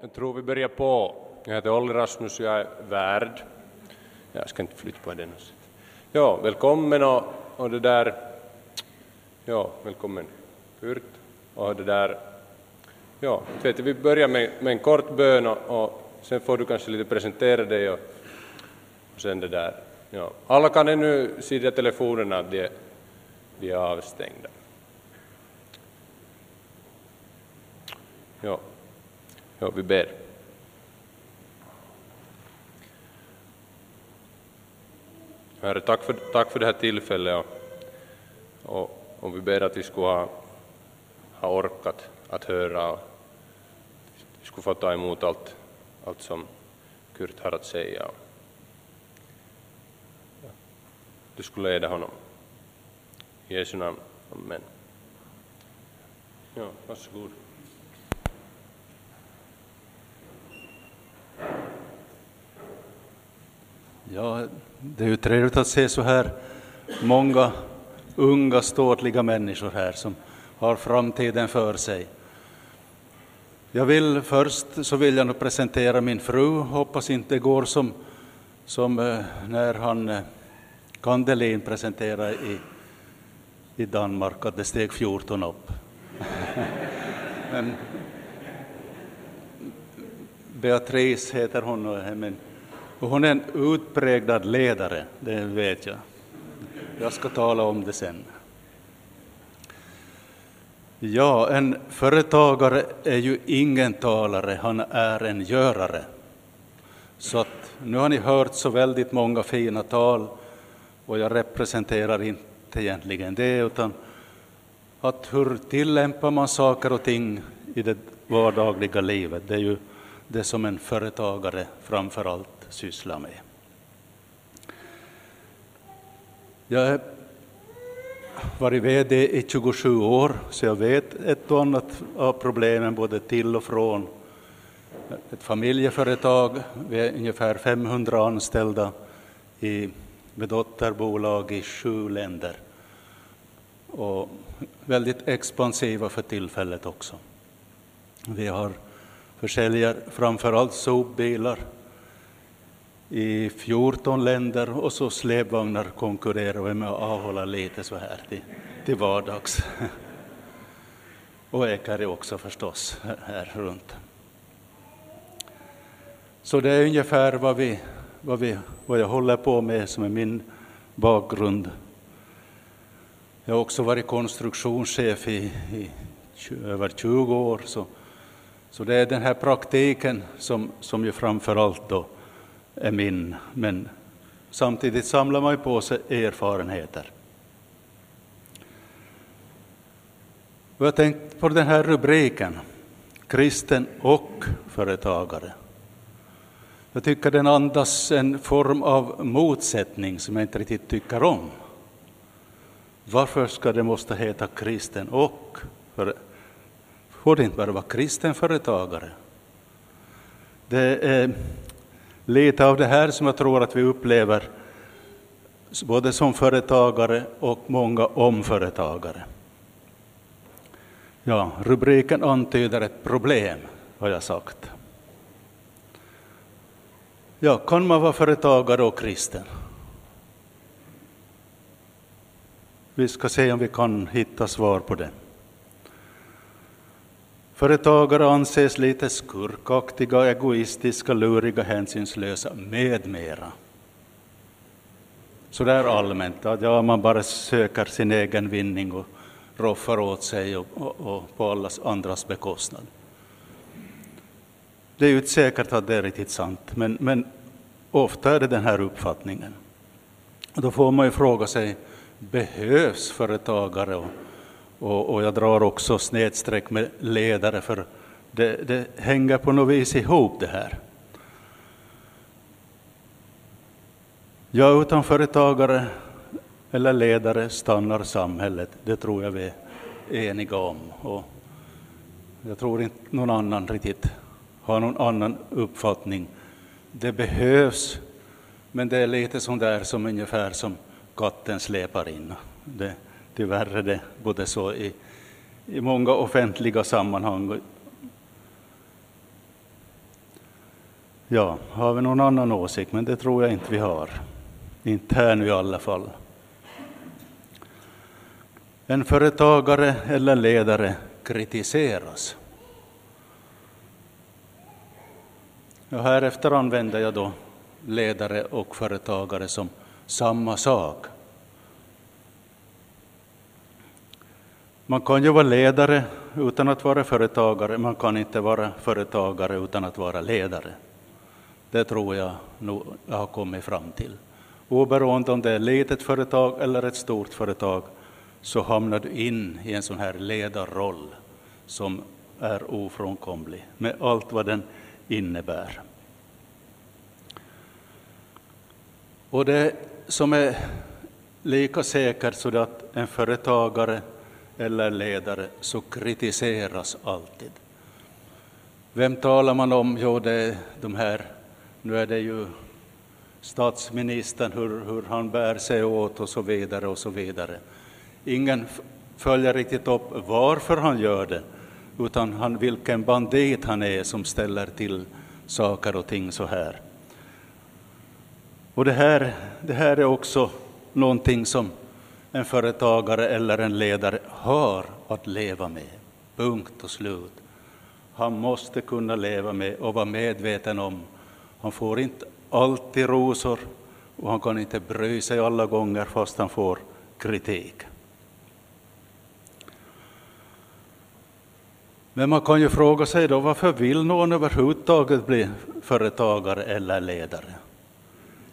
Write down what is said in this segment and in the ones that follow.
jag tror vi börjar på. Jag heter Olli Rasmus och jag är värd. Jag ska inte flytta på den. Ja, välkommen och, och det där... Ja, välkommen Kurt. Och det där... Ja, vet du, vi börjar med, med en kort bön och, och sen får du kanske lite presentera dig och, och sen det där. Ja. Alla kan ännu se telefonerna att de, de är avstängda. Ja ja, vi ber. Herre, tack för, tack för det här tillfället och, och, och vi ber att vi skulle ha, ha orkat att höra och vi skulle få ta emot allt, allt som Kurt har att säga. Du skulle leda honom. I Jesu namn. Amen. Ja, varsågod. Ja, det är ju trevligt att se så här många unga ståtliga människor här som har framtiden för sig. Jag vill först så vill jag nog presentera min fru, hoppas inte det går som, som eh, när han eh, Kandelin presenterade i, i Danmark att det steg 14 upp. Men Beatrice heter hon, men och hon är en utpräglad ledare, det vet jag. Jag ska tala om det sen. Ja, en företagare är ju ingen talare, han är en görare. Så att nu har ni hört så väldigt många fina tal och jag representerar inte egentligen det, utan att hur tillämpar man saker och ting i det vardagliga livet, det är ju det som en företagare framför allt syssla med. Jag har varit VD i 27 år, så jag vet ett och annat av problemen både till och från. Ett familjeföretag, vi är ungefär 500 anställda i, med dotterbolag i sju länder. Och väldigt expansiva för tillfället också. Vi har försäljer framför allt sopbilar, i 14 länder och så släpvagnar konkurrerar vi med att avhålla lite så här till, till vardags. Och ekare också förstås här runt. Så det är ungefär vad, vi, vad, vi, vad jag håller på med som är min bakgrund. Jag har också varit konstruktionschef i, i över 20 år, så, så det är den här praktiken som, som ju framför allt då är min, men samtidigt samlar man på sig erfarenheter. Jag har tänkt på den här rubriken, kristen och företagare. Jag tycker den andas en form av motsättning som jag inte riktigt tycker om. Varför ska det måste heta kristen och? För, får det inte bara vara kristen företagare? Det är lite av det här som jag tror att vi upplever både som företagare och många omföretagare. Ja, rubriken antyder ett problem, har jag sagt. Ja, kan man vara företagare och kristen? Vi ska se om vi kan hitta svar på det. Företagare anses lite skurkaktiga, egoistiska, luriga, hänsynslösa med mera. Så där allmänt, att ja, man bara söker sin egen vinning och roffar åt sig och, och, och på allas andras bekostnad. Det är ju inte säkert att det är riktigt sant, men, men ofta är det den här uppfattningen. Då får man ju fråga sig, behövs företagare och och, och jag drar också snedstreck med ledare, för det, det hänger på något vis ihop det här. Ja, utan företagare eller ledare stannar samhället, det tror jag vi är eniga om. Och jag tror inte någon annan riktigt har någon annan uppfattning. Det behövs, men det är lite som där som ungefär som katten släpar in. Det, Tyvärr är det både så i, i många offentliga sammanhang. Ja, har vi någon annan åsikt? Men det tror jag inte vi har. Inte här nu i alla fall. En företagare eller ledare kritiseras. Och härefter använder jag då ledare och företagare som samma sak. Man kan ju vara ledare utan att vara företagare, man kan inte vara företagare utan att vara ledare. Det tror jag nog jag har kommit fram till. Oberoende om det är ett litet företag eller ett stort företag så hamnar du in i en sån här ledarroll som är ofrånkomlig med allt vad den innebär. Och det som är lika säkert så att en företagare eller ledare så kritiseras alltid. Vem talar man om? Jo, det är de här, nu är det ju statsministern, hur, hur han bär sig åt och så vidare och så vidare. Ingen följer riktigt upp varför han gör det, utan han, vilken bandit han är som ställer till saker och ting så här. Och det här, det här är också någonting som en företagare eller en ledare har att leva med. Punkt och slut. Han måste kunna leva med och vara medveten om. Han får inte alltid rosor och han kan inte bry sig alla gånger fast han får kritik. Men man kan ju fråga sig då varför vill någon överhuvudtaget bli företagare eller ledare?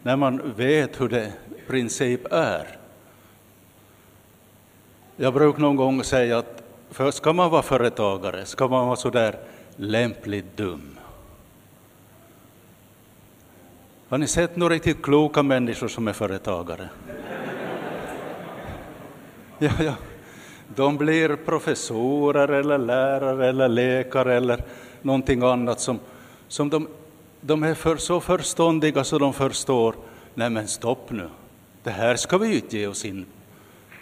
När man vet hur det i princip är. Jag brukar någon gång säga att för ska man vara företagare ska man vara sådär lämpligt dum. Har ni sett några riktigt kloka människor som är företagare? Ja, ja. De blir professorer eller lärare eller läkare eller någonting annat som, som de, de är för, så förståndiga så de förstår, nej men stopp nu, det här ska vi inte ge oss in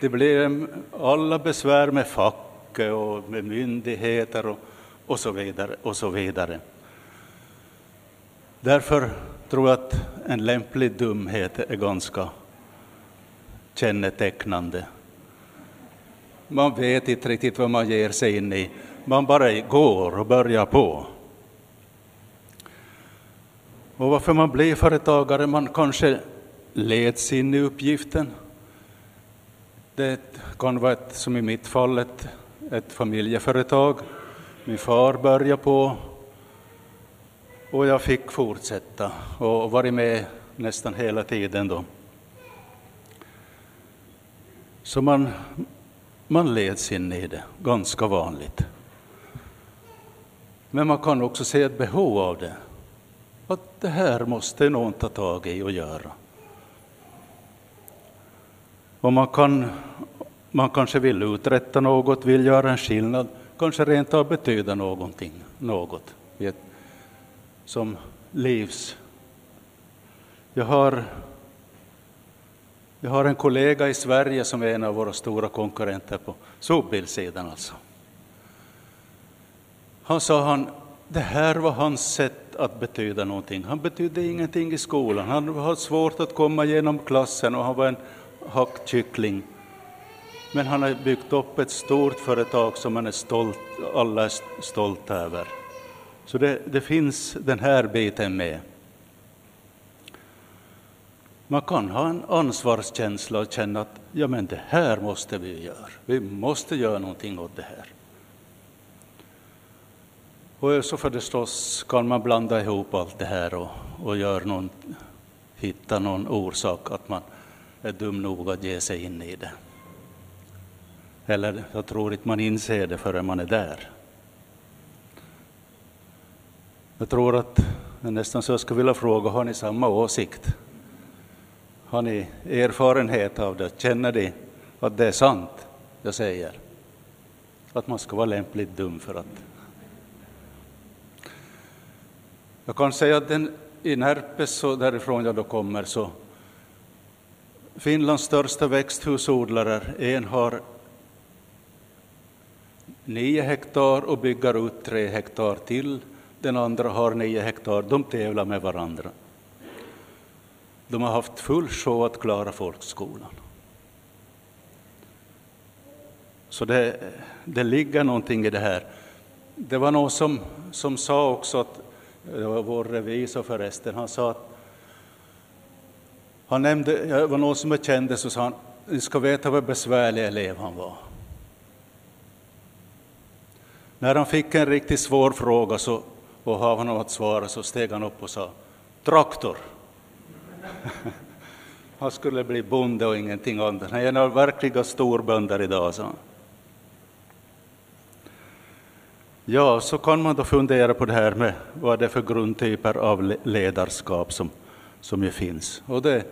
det blir alla besvär med facket och med myndigheter och, och så vidare. och så vidare. Därför tror jag att en lämplig dumhet är ganska kännetecknande. Man vet inte riktigt vad man ger sig in i. Man bara går och börjar på. Och varför man blir företagare, man kanske leds in i uppgiften. Det kan vara, ett, som i mitt fall, ett, ett familjeföretag. Min far började på och jag fick fortsätta och varit med nästan hela tiden då. Så man, man leds in i det, ganska vanligt. Men man kan också se ett behov av det. Att det här måste någon ta tag i och göra. Och man, kan, man kanske vill uträtta något, vill göra en skillnad, kanske rent av betyda någonting, något som livs. Jag har, jag har en kollega i Sverige som är en av våra stora konkurrenter på sopbilssidan. Alltså. Han sa han, det här var hans sätt att betyda någonting. Han betydde ingenting i skolan. Han hade svårt att komma igenom klassen och han var en hackkyckling. Men han har byggt upp ett stort företag som han är stolt, alla är stolta över. Så det, det finns den här biten med. Man kan ha en ansvarskänsla och känna att ja, men det här måste vi göra. Vi måste göra någonting åt det här. Och så förstås kan man blanda ihop allt det här och, och gör någon, hitta någon orsak att man är dum nog att ge sig in i det. Eller jag tror inte man inser det förrän man är där. Jag tror att nästan så jag skulle vilja fråga, har ni samma åsikt? Har ni erfarenhet av det? Känner ni att det är sant, jag säger? Att man ska vara lämpligt dum för att... Jag kan säga att den, i Närpes, därifrån jag då kommer, så Finlands största växthusodlare, en har nio hektar och bygger ut tre hektar till den andra har nio hektar, de tävlar med varandra. De har haft full show att klara folkskolan. Så det, det ligger någonting i det här. Det var någon som, som sa också, att, det var vår revisor förresten, han sa att han nämnde, det var någon som jag kände, så sa han, ni ska veta vad besvärlig elev han var. När han fick en riktigt svår fråga så, och hade honom att svara så steg han upp och sa traktor. han skulle bli bonde och ingenting annat. Han är en av verkliga storbönder idag, sa han. Ja, så kan man då fundera på det här med vad det är för grundtyper av ledarskap som, som ju finns. Och det,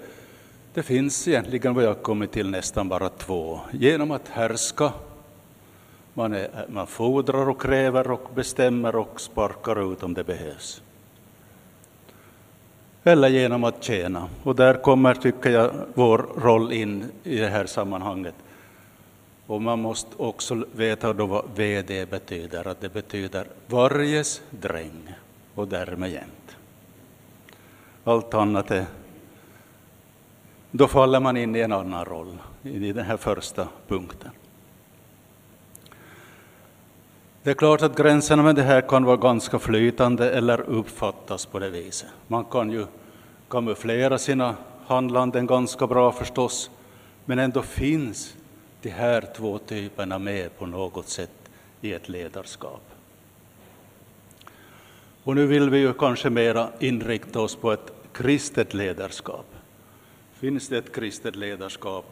det finns egentligen vad jag kommit till nästan bara två. Genom att härska, man, är, man fordrar och kräver och bestämmer och sparkar ut om det behövs. Eller genom att tjäna. Och där kommer, tycker jag, vår roll in i det här sammanhanget. Och man måste också veta då vad VD betyder, att det betyder varjes dräng och därmed jämt. Allt annat är... Då faller man in i en annan roll, i den här första punkten. Det är klart att gränserna med det här kan vara ganska flytande eller uppfattas på det viset. Man kan ju kamouflera sina handlanden ganska bra förstås, men ändå finns de här två typerna med på något sätt i ett ledarskap. Och nu vill vi ju kanske mera inrikta oss på ett kristet ledarskap. Finns det ett kristet ledarskap?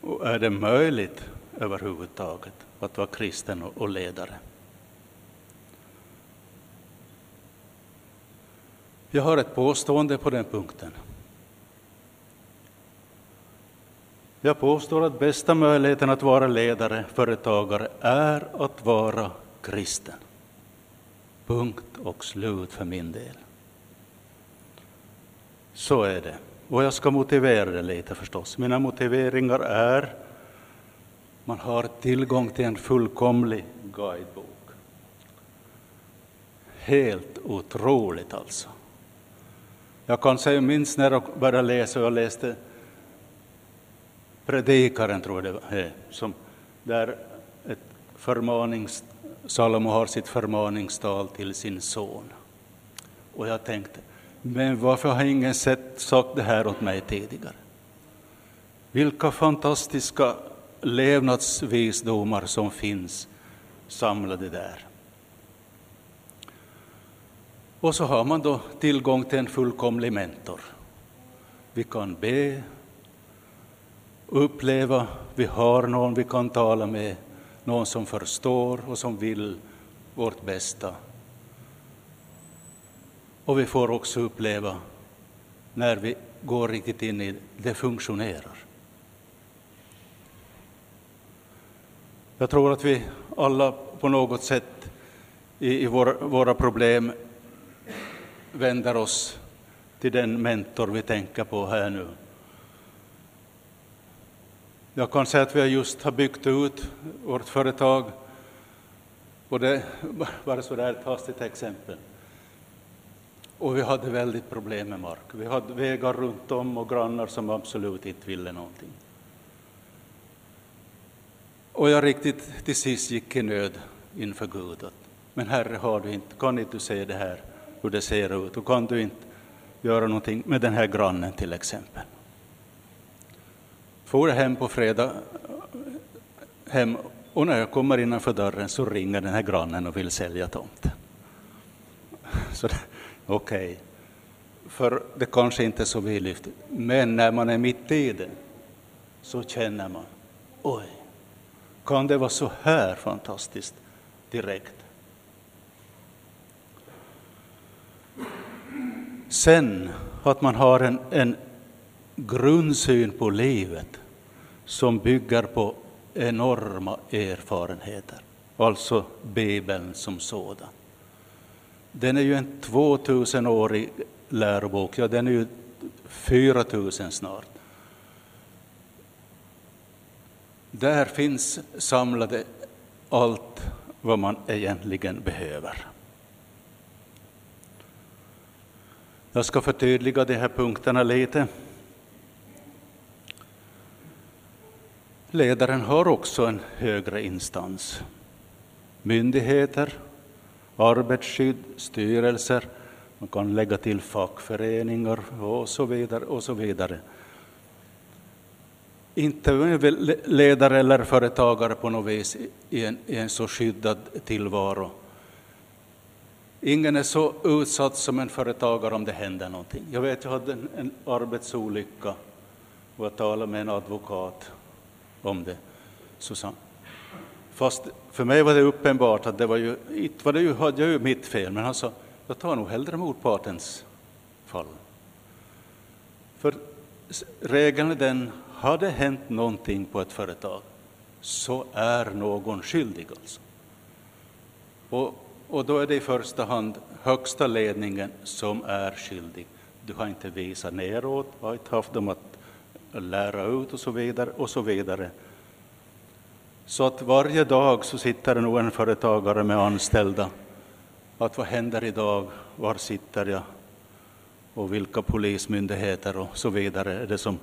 Och är det möjligt överhuvudtaget att vara kristen och ledare? Jag har ett påstående på den punkten. Jag påstår att bästa möjligheten att vara ledare, företagare, är att vara kristen. Punkt och slut för min del. Så är det. Och jag ska motivera det lite förstås. Mina motiveringar är man har tillgång till en fullkomlig guidebok. Helt otroligt alltså. Jag kan säga, minns när jag började läsa, jag läste Predikaren, tror jag det är, eh, som där ett förmanings, Salomo har sitt förmaningstal till sin son. Och jag tänkte, men varför har ingen sett, sagt det här åt mig tidigare? Vilka fantastiska levnadsvisdomar som finns samlade där. Och så har man då tillgång till en fullkomlig mentor. Vi kan be, uppleva, vi har någon vi kan tala med, någon som förstår och som vill vårt bästa. Och vi får också uppleva, när vi går riktigt in i det, funktionerar. Jag tror att vi alla på något sätt i, i vår, våra problem vänder oss till den mentor vi tänker på här nu. Jag kan säga att vi just har byggt ut vårt företag. Och det bara så där ett hastigt exempel. Och vi hade väldigt problem med mark. Vi hade vägar runt om och grannar som absolut inte ville någonting. Och jag riktigt till sist gick i nöd inför Gud. Men Herre, har du inte, kan inte du se det här, hur det ser ut? Och kan du inte göra någonting med den här grannen till exempel? For hem på fredag hem och när jag kommer innanför dörren så ringer den här grannen och vill sälja tomten. Okej, okay. för det kanske inte är så vidlyftigt, men när man är mitt i det så känner man, oj, kan det vara så här fantastiskt direkt? Sen att man har en, en grundsyn på livet som bygger på enorma erfarenheter, alltså Bibeln som sådan. Den är ju en 2000-årig lärobok, ja den är ju 4000 snart. Där finns samlade allt vad man egentligen behöver. Jag ska förtydliga de här punkterna lite. Ledaren har också en högre instans. Myndigheter, arbetsskydd, styrelser, man kan lägga till fackföreningar och så vidare. Och så vidare. Inte ledare eller företagare på något vis i en, i en så skyddad tillvaro. Ingen är så utsatt som en företagare om det händer någonting. Jag vet, jag hade en, en arbetsolycka och jag talade med en advokat om det. Så fast för mig var det uppenbart att det var ju, inte var det ju, hade jag ju mitt fel, men han sa, jag tar nog hellre motpartens fall. För regeln är den, har det hänt någonting på ett företag, så är någon skyldig alltså. Och, och då är det i första hand högsta ledningen som är skyldig. Du har inte visat neråt, har inte haft dem att lära ut och så vidare och så vidare. Så att varje dag så sitter det nog en företagare med anställda. Att vad händer idag? Var sitter jag? Och vilka polismyndigheter och så vidare är det som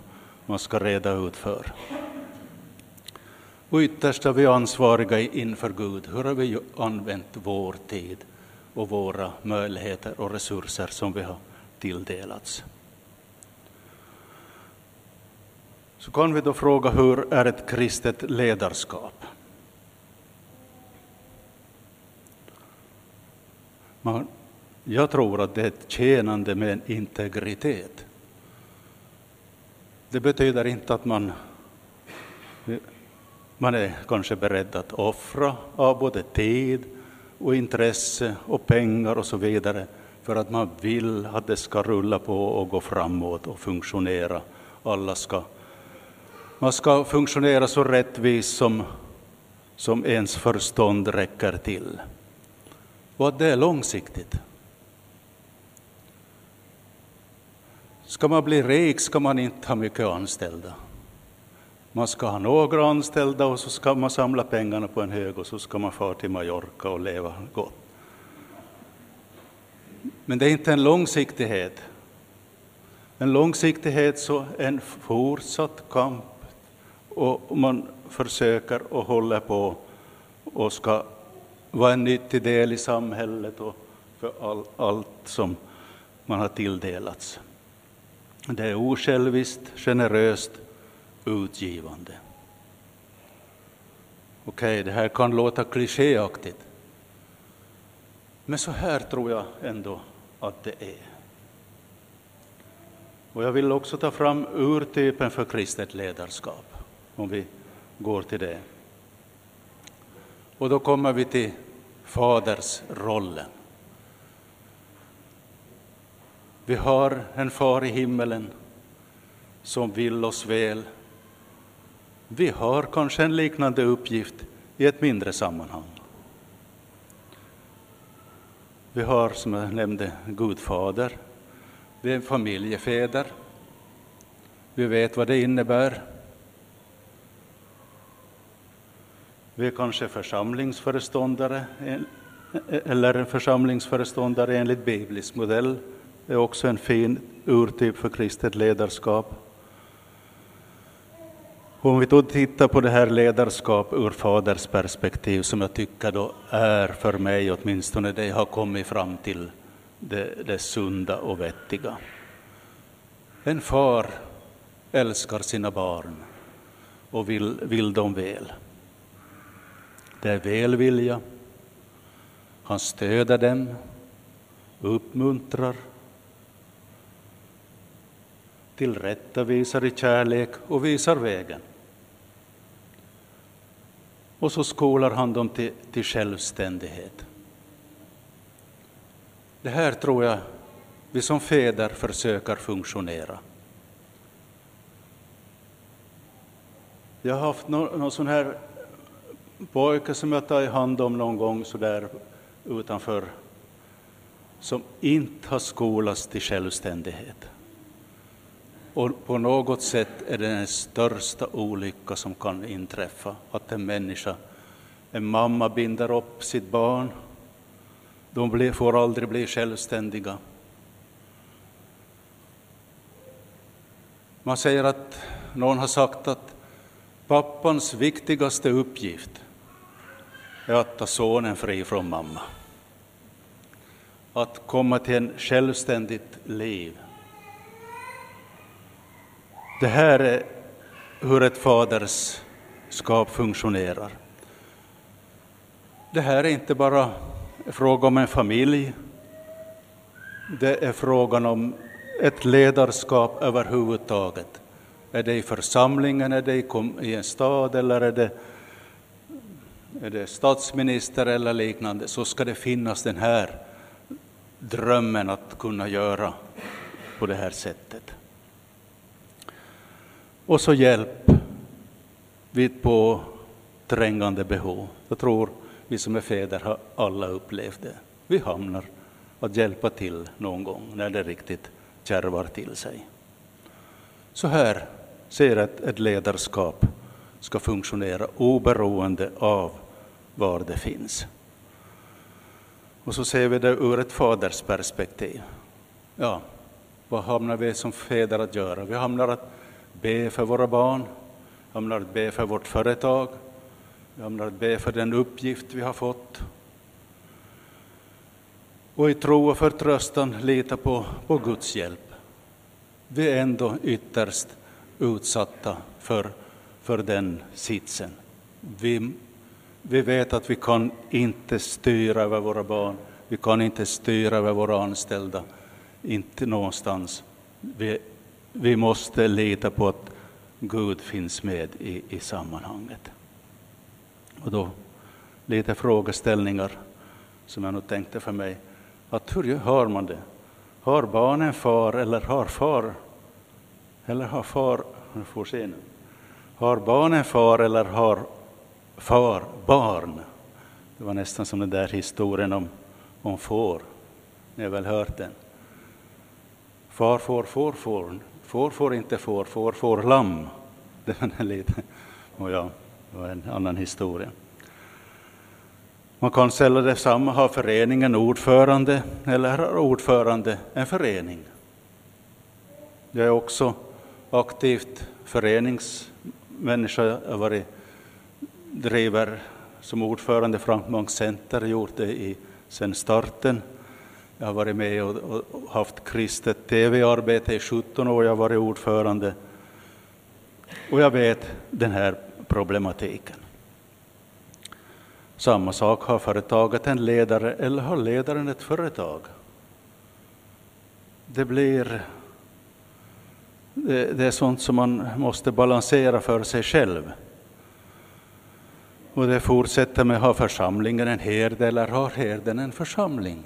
man ska reda ut för. Och ytterst är vi ansvariga inför Gud. Hur har vi använt vår tid och våra möjligheter och resurser som vi har tilldelats? Så kan vi då fråga hur är ett kristet ledarskap? Man, jag tror att det är ett tjänande med en integritet. Det betyder inte att man, man är kanske beredd att offra av både tid och intresse och pengar och så vidare för att man vill att det ska rulla på och gå framåt och funktionera. Alla ska man ska funktionera så rättvist som, som ens förstånd räcker till. Och att det är långsiktigt. Ska man bli rik ska man inte ha mycket anställda. Man ska ha några anställda och så ska man samla pengarna på en hög och så ska man fara till Mallorca och leva gott. Men det är inte en långsiktighet. En långsiktighet så en fortsatt kamp och man försöker och håller på och ska vara en nyttig del i samhället och för all, allt som man har tilldelats. Det är osjälviskt, generöst, utgivande. Okej, okay, det här kan låta klichéaktigt, men så här tror jag ändå att det är. Och jag vill också ta fram urtypen för kristet ledarskap om vi går till det. Och då kommer vi till fadersrollen. Vi har en far i himmelen som vill oss väl. Vi har kanske en liknande uppgift i ett mindre sammanhang. Vi har, som jag nämnde, gudfader. Vi är familjefäder. Vi vet vad det innebär Vi är kanske församlingsföreståndare eller en församlingsföreståndare enligt biblisk modell. Det är också en fin urtyp för kristet ledarskap. Om vi då tittar på det här ledarskap ur faders perspektiv som jag tycker då är för mig åtminstone det jag har kommit fram till det, det sunda och vettiga. En far älskar sina barn och vill, vill dem väl. Det är välvilja. Han stöder dem, uppmuntrar, tillrättavisar i kärlek och visar vägen. Och så skolar han dem till, till självständighet. Det här tror jag vi som fäder försöker funktionera. Jag har haft någon, någon sån här pojke som jag tagit hand om någon gång så där utanför, som inte har skolats till självständighet. Och på något sätt är det den största olycka som kan inträffa, att en människa, en mamma binder upp sitt barn, de får aldrig bli självständiga. Man säger att någon har sagt att pappans viktigaste uppgift är att ta sonen fri från mamma. Att komma till en självständigt liv. Det här är hur ett faderskap funktionerar. Det här är inte bara fråga om en familj, det är frågan om ett ledarskap överhuvudtaget. Är det i församlingen, är det i en stad eller är det, är det statsminister eller liknande, så ska det finnas den här drömmen att kunna göra på det här sättet. Och så hjälp vid på trängande behov. Jag tror vi som är fäder har alla upplevt det. Vi hamnar att hjälpa till någon gång när det riktigt kärvar till sig. Så här ser ett, ett ledarskap ska funktionera oberoende av var det finns. Och så ser vi det ur ett faders perspektiv. Ja, vad hamnar vi som fäder att göra? Vi hamnar att be för våra barn, hamnar att be för vårt företag, vi hamnar att be för den uppgift vi har fått. Och i tro och förtröstan lita på, på Guds hjälp. Vi är ändå ytterst utsatta för, för den sitsen. Vi, vi vet att vi kan inte styra över våra barn, vi kan inte styra över våra anställda, inte någonstans. Vi, vi måste lita på att Gud finns med i, i sammanhanget. Och då lite frågeställningar som jag nog tänkte för mig, att hur hör man det? Har barnen far eller har far, eller har far, nu får se nu, har barnen far eller har far barn? Det var nästan som den där historien om, om får, ni har väl hört den? Far får, får, får, får får inte får, får får lamm. Det var lite, och ja, det var en annan historia. Man kan ställa detsamma, har föreningen ordförande eller har ordförande en förening? Jag är också aktivt föreningsmänniska. Jag har varit, driver som ordförande Frank Frankmark Center, gjort det i, sedan starten. Jag har varit med och, och haft kristet tv-arbete i 17 år, jag har varit ordförande. Och jag vet den här problematiken. Samma sak har företaget en ledare eller har ledaren ett företag. Det blir det, är sånt som man måste balansera för sig själv. Och det fortsätter med, har församlingen en herde eller har herden en församling?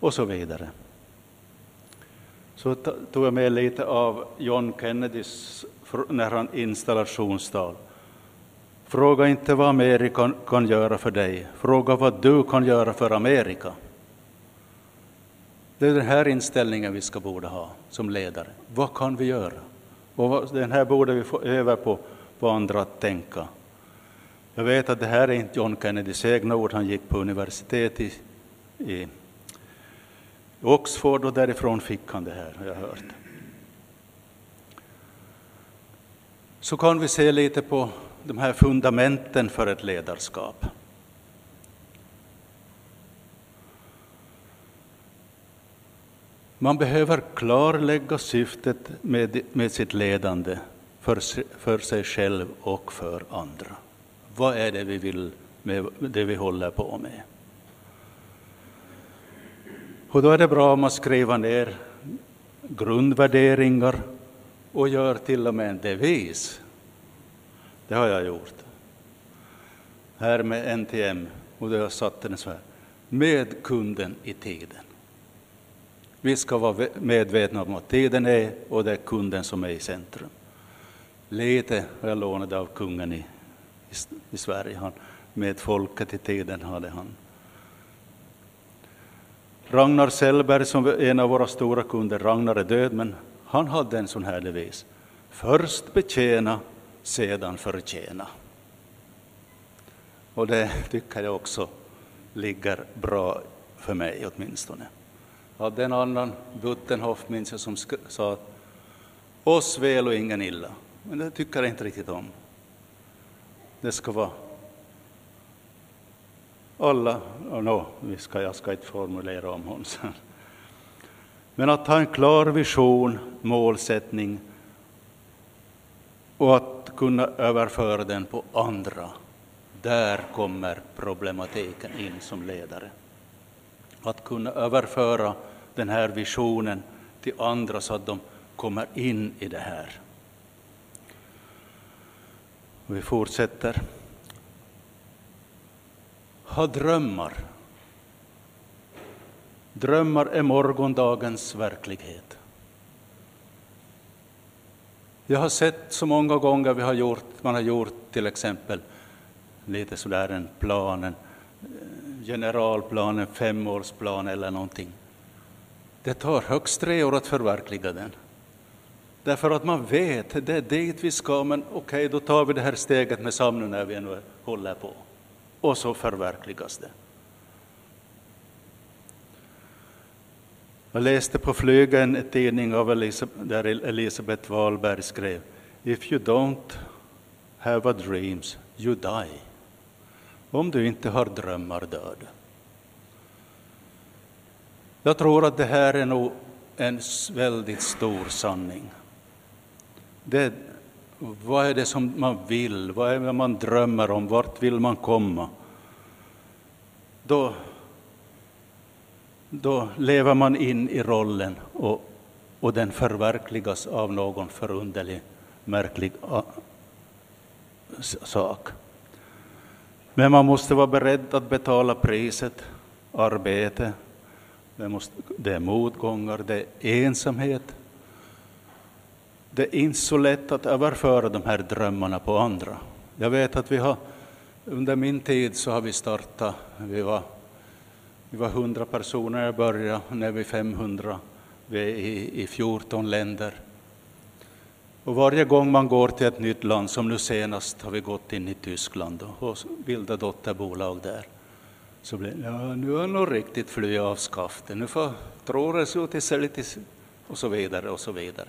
Och så vidare. Så tog jag med lite av John Kennedys när han installationstal. Fråga inte vad Amerika kan göra för dig, fråga vad du kan göra för Amerika. Det är den här inställningen vi ska borde ha som ledare. Vad kan vi göra? Och den här borde vi få öva på, på andra att tänka. Jag vet att det här är inte John Kennedys egna ord, han gick på universitet i, i Oxford och därifrån fick han det här, har jag hört. Så kan vi se lite på de här fundamenten för ett ledarskap. Man behöver klarlägga syftet med, med sitt ledande för, för sig själv och för andra. Vad är det vi vill med det vi håller på med? Och då är det bra om man skriver ner grundvärderingar och gör till och med en devis. Det har jag gjort. Här med NTM, och då har jag satt den så här. Med kunden i tiden. Vi ska vara medvetna om att tiden är och det är kunden som är i centrum. Lite har jag lånat av kungen i, i Sverige. Han, med folket i tiden hade han. Ragnar Sellberg som är en av våra stora kunder, Ragnar är död, men han hade en sån här devis. Först betjäna, sedan förtjäna. Och det tycker jag också ligger bra för mig åtminstone hade en annan, Buttenhoff minns jag, som sa att oss väl och ingen illa. Men det tycker jag inte riktigt om. Det ska vara alla, oh no, vi ska, jag ska inte formulera om honom sen. Men att ha en klar vision, målsättning och att kunna överföra den på andra. Där kommer problematiken in som ledare. Att kunna överföra den här visionen till andra så att de kommer in i det här. Vi fortsätter. Ha drömmar. Drömmar är morgondagens verklighet. Jag har sett så många gånger vi har gjort, man har gjort till exempel lite sådär en plan, en generalplan, en femårsplan eller någonting. Det tar högst tre år att förverkliga den. Därför att man vet, det är dit vi ska, men okej, okay, då tar vi det här steget med Samnu när vi nu håller på. Och så förverkligas det. Jag läste på flygen en tidning av Elisabeth, där Elisabeth Wahlberg skrev If you don't have a dreams, you die. Om du inte har drömmar dör du. Jag tror att det här är nog en väldigt stor sanning. Det, vad är det som man vill? Vad är det man drömmer om? Vart vill man komma? Då, då lever man in i rollen och, och den förverkligas av någon förunderlig, märklig sak. Men man måste vara beredd att betala priset, arbete, det, måste, det är motgångar, det är ensamhet. Det är inte så lätt att överföra de här drömmarna på andra. Jag vet att vi har, under min tid så har vi startat, vi var, vi var 100 personer i början, nu är vi 500, vi är i, i 14 länder. Och varje gång man går till ett nytt land, som nu senast har vi gått in i Tyskland och bildat dotterbolag där, så blir det, ja, nu har nog riktigt flytt av skaftet, nu får tror det ut sig och så vidare och så vidare.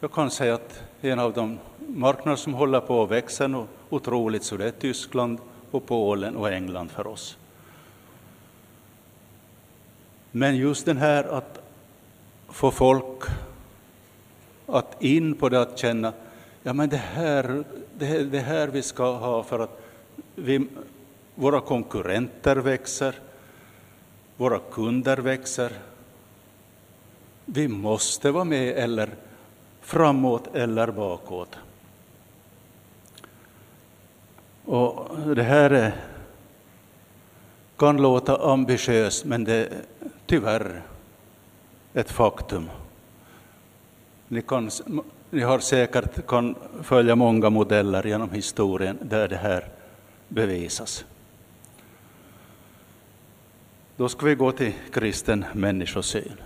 Jag kan säga att en av de marknader som håller på att växa otroligt så det är Tyskland och Polen och England för oss. Men just den här att få folk att in på det att känna, ja men det här, det, det här vi ska ha för att vi, våra konkurrenter växer, våra kunder växer. Vi måste vara med eller framåt eller bakåt. Och det här är, kan låta ambitiöst, men det är tyvärr ett faktum. Ni, kan, ni har säkert kan följa många modeller genom historien där det här bevisas. Då ska vi gå till kristen människosyn.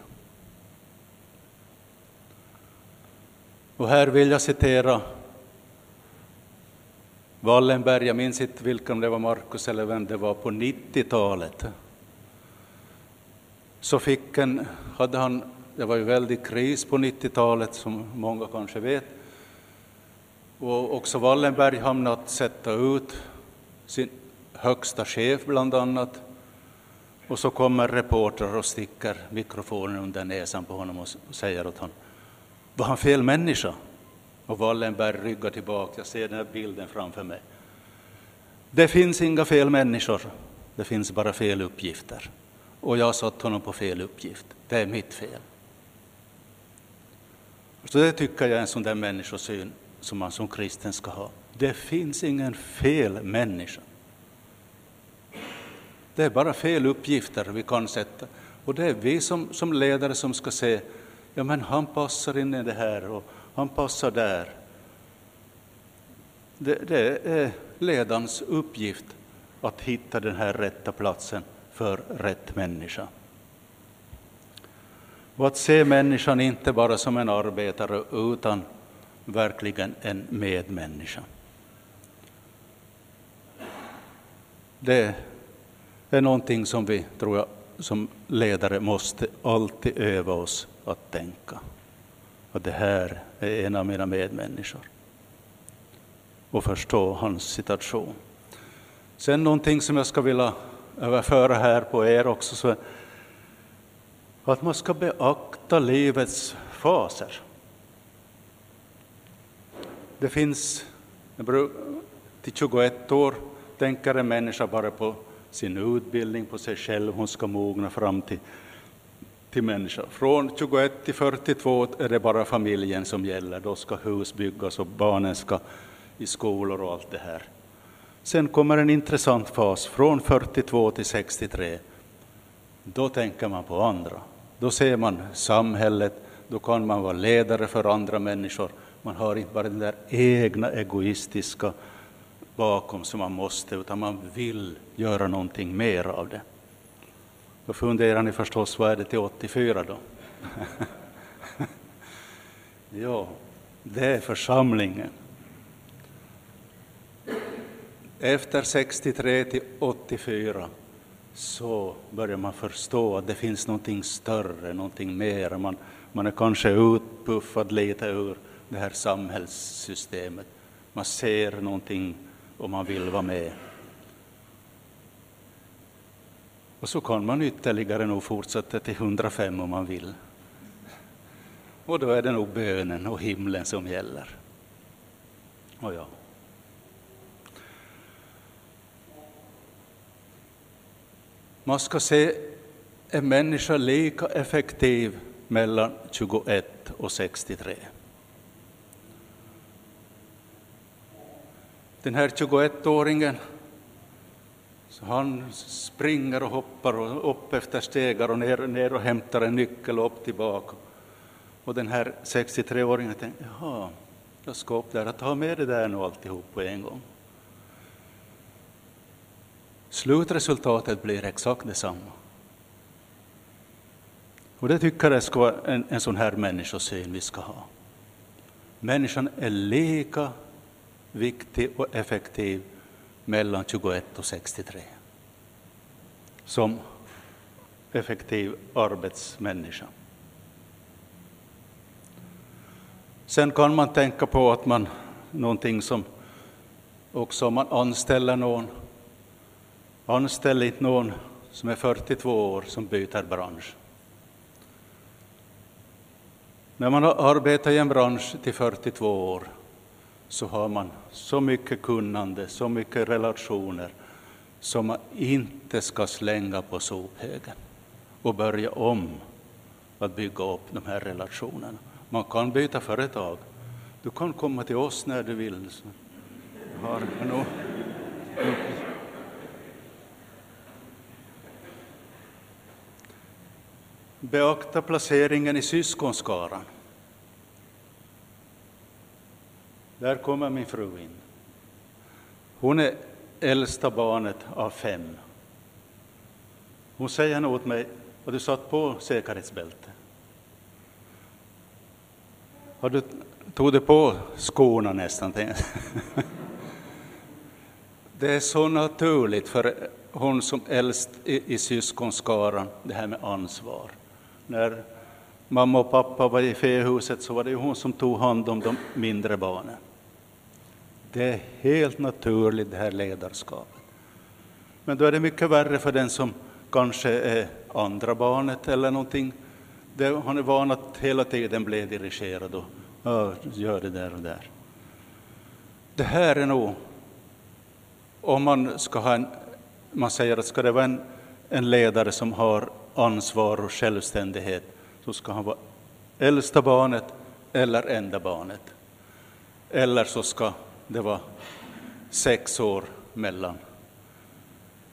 Och här vill jag citera Wallenberg, jag minns inte vilken det var, Markus eller vem det var, på 90-talet. Så fick en, hade han, det var ju väldigt kris på 90-talet som många kanske vet. Och också Wallenberg hamnade att sätta ut sin högsta chef bland annat. Och så kommer reportrar och sticker mikrofonen under näsan på honom och säger åt honom var han fel människa? Och Wallenberg ryggar tillbaka, jag ser den här bilden framför mig. Det finns inga fel människor, det finns bara fel uppgifter. Och jag har satt honom på fel uppgift, det är mitt fel. Så det tycker jag är en sån där människosyn som man som kristen ska ha. Det finns ingen fel människa. Det är bara fel uppgifter vi kan sätta. Och det är vi som, som ledare som ska se ja men han passar in i det här och han passar där. Det, det är ledarens uppgift att hitta den här rätta platsen för rätt människa. Och att se människan inte bara som en arbetare utan verkligen en medmänniska. Det är någonting som vi, tror jag, som ledare måste alltid öva oss att tänka att det här är en av mina medmänniskor och förstå hans situation. Sen någonting som jag ska vilja överföra här på er också, så att man ska beakta livets faser. Det finns, till 21 år tänker en människa bara på sin utbildning, på sig själv, hon ska mogna fram till, till människa. Från 21 till 42 är det bara familjen som gäller, då ska hus byggas och barnen ska i skolor och allt det här. Sen kommer en intressant fas, från 42 till 63. Då tänker man på andra. Då ser man samhället, då kan man vara ledare för andra människor. Man har inte bara den där egna egoistiska bakom som man måste, utan man vill göra någonting mer av det. Då funderar ni förstås, vad är det till 84 då? ja, det är församlingen. Efter 63 till 84 så börjar man förstå att det finns någonting större, någonting mer. Man, man är kanske utpuffad lite ur det här samhällssystemet. Man ser någonting och man vill vara med. Och så kan man ytterligare nog fortsätta till 105 om man vill. Och då är det nog bönen och himlen som gäller. Och ja. Man ska se en människa lika effektiv mellan 21 och 63. Den här 21-åringen, han springer och hoppar och upp efter stegar och ner, ner och hämtar en nyckel och upp tillbaka. Och den här 63-åringen tänkte, jaha, jag ska upp där och ta med det där nu alltihop på en gång. Slutresultatet blir exakt detsamma. Och det tycker jag ska vara en, en sån här människosyn vi ska ha. Människan är lika viktig och effektiv mellan 21 och 63 som effektiv arbetsmänniska. Sen kan man tänka på att man, någonting som också om man anställer någon, anställ inte någon som är 42 år som byter bransch. När man har arbetat i en bransch till 42 år så har man så mycket kunnande, så mycket relationer som man inte ska slänga på sophögen och börja om att bygga upp de här relationerna. Man kan byta företag. Du kan komma till oss när du vill. Har no, Beakta placeringen i syskonskaran. Där kommer min fru in. Hon är äldsta barnet av fem. Hon säger något åt mig, har du satt på säkerhetsbälte? Har du tog du på skorna nästan? Det är så naturligt för hon som äldst i, i syskonskaran, det här med ansvar. När mamma och pappa var i fähuset så var det hon som tog hand om de mindre barnen. Det är helt naturligt det här ledarskapet. Men då är det mycket värre för den som kanske är andra barnet eller någonting. Det, han är van att hela tiden bli dirigerad och ja, gör det där och där. Det här är nog, om man ska ha en, man säger att ska det vara en, en ledare som har ansvar och självständighet, så ska han vara äldsta barnet eller enda barnet. Eller så ska det vara sex år mellan,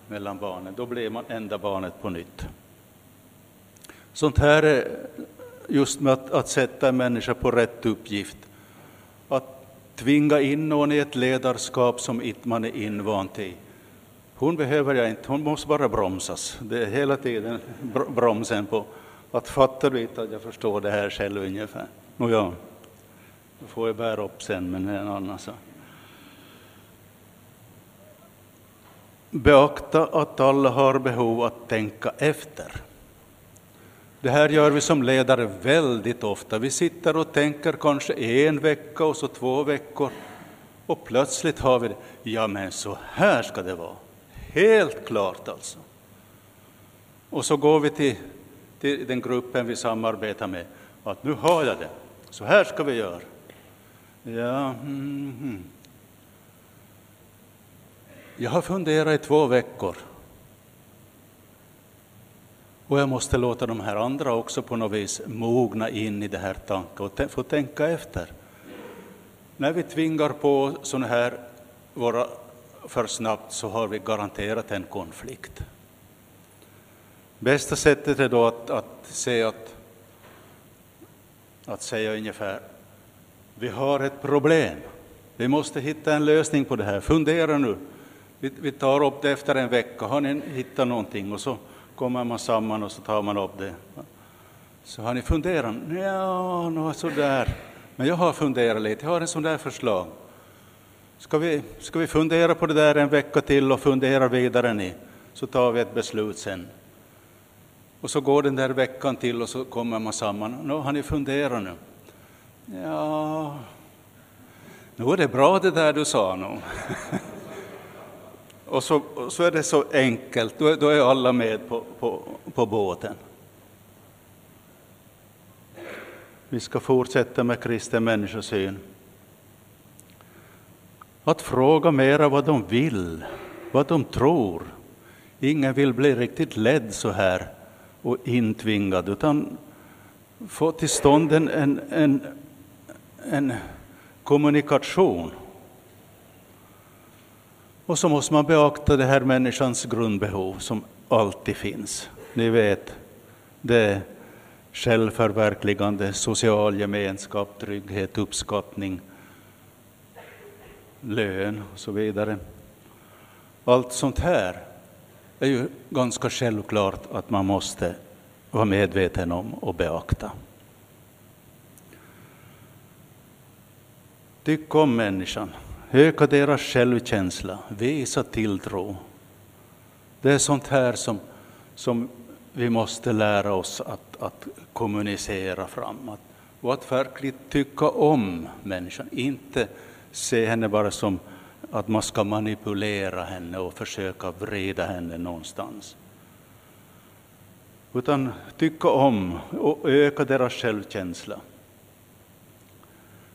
mellan barnen. Då blir man enda barnet på nytt. Sånt här är just med att, att sätta en människa på rätt uppgift. Att tvinga in någon i ett ledarskap som man är invant i. Hon behöver jag inte, hon måste bara bromsas. Det är hela tiden bromsen på. Att fattar du inte att jag förstår det här själv ungefär? Nåja, då får jag bära upp sen, men det är en annan sak. beakta att alla har behov att tänka efter. Det här gör vi som ledare väldigt ofta. Vi sitter och tänker kanske en vecka och så två veckor och plötsligt har vi det. Ja, men så här ska det vara. Helt klart alltså. Och så går vi till, till den gruppen vi samarbetar med. Att nu har jag det. Så här ska vi göra. Ja, mm, mm. Jag har funderat i två veckor. Och jag måste låta de här andra också på något vis mogna in i det här tanken och få tänka efter. När vi tvingar på sådana här våra för snabbt så har vi garanterat en konflikt. Bästa sättet är då att, att se att, att säga ungefär, vi har ett problem. Vi måste hitta en lösning på det här. Fundera nu. Vi, vi tar upp det efter en vecka. Har ni hittat någonting? Och så kommer man samman och så tar man upp det. Så har ni funderat? Ja, något sådär. Men jag har funderat lite. Jag har en sån där förslag. Ska vi, ska vi fundera på det där en vecka till och fundera vidare ni? Så tar vi ett beslut sen. Och så går den där veckan till och så kommer man samman. Nå, har ni funderat nu? Ja, nu är det bra det där du sa nu. och, så, och så är det så enkelt, då, då är alla med på, på, på båten. Vi ska fortsätta med kristen människosyn. Att fråga mera vad de vill, vad de tror. Ingen vill bli riktigt ledd så här och intvingad, utan få till stånd en, en, en, en kommunikation. Och så måste man beakta det här människans grundbehov som alltid finns. Ni vet, det självförverkligande, social gemenskap, trygghet, uppskattning, lön och så vidare. Allt sånt här är ju ganska självklart att man måste vara medveten om och beakta. Tyck om människan, öka deras självkänsla, visa tilltro. Det är sånt här som, som vi måste lära oss att, att kommunicera framåt och att verkligen tycka om människan, inte se henne bara som att man ska manipulera henne och försöka vrida henne någonstans. Utan tycka om och öka deras självkänsla.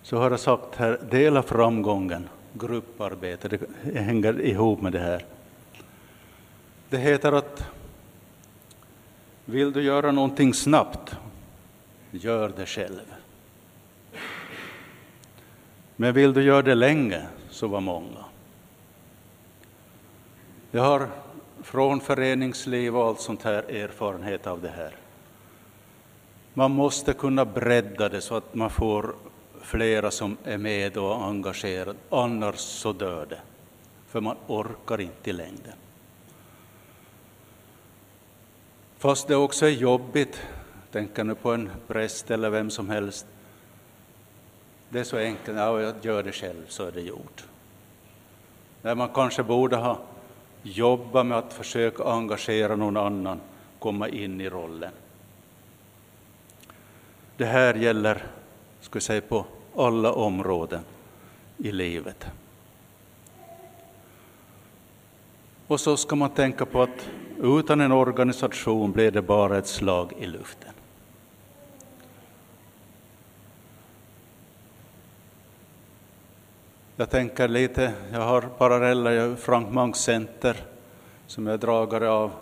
Så har jag sagt här, dela framgången, grupparbete, det hänger ihop med det här. Det heter att vill du göra någonting snabbt, gör det själv. Men vill du göra det länge, så var många. Jag har från föreningsliv och allt sånt här erfarenhet av det här. Man måste kunna bredda det så att man får flera som är med och engagerade, annars så dör det. För man orkar inte i längden. Fast det också är jobbigt, tänker nu på en präst eller vem som helst. Det är så enkelt, ja, jag gör det själv så är det gjort. När man kanske borde ha jobbat med att försöka engagera någon annan, komma in i rollen. Det här gäller, ska jag säga, på alla områden i livet. Och så ska man tänka på att utan en organisation blir det bara ett slag i luften. Jag tänker lite, jag har paralleller, Frank Mangs Center som jag är dragare av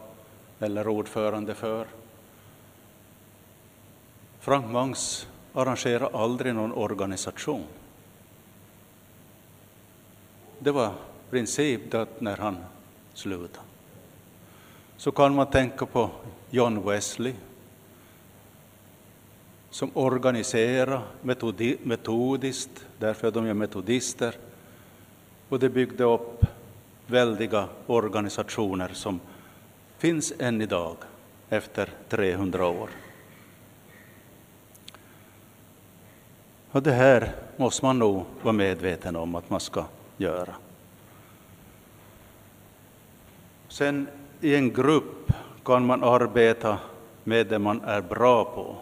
eller ordförande för. Frank Mangs arrangerar aldrig någon organisation. Det var princip att när han slutade. Så kan man tänka på John Wesley som organiserar metodiskt, därför är de är metodister, och det byggde upp väldiga organisationer som finns än idag efter 300 år. Och det här måste man nog vara medveten om att man ska göra. Sen i en grupp kan man arbeta med det man är bra på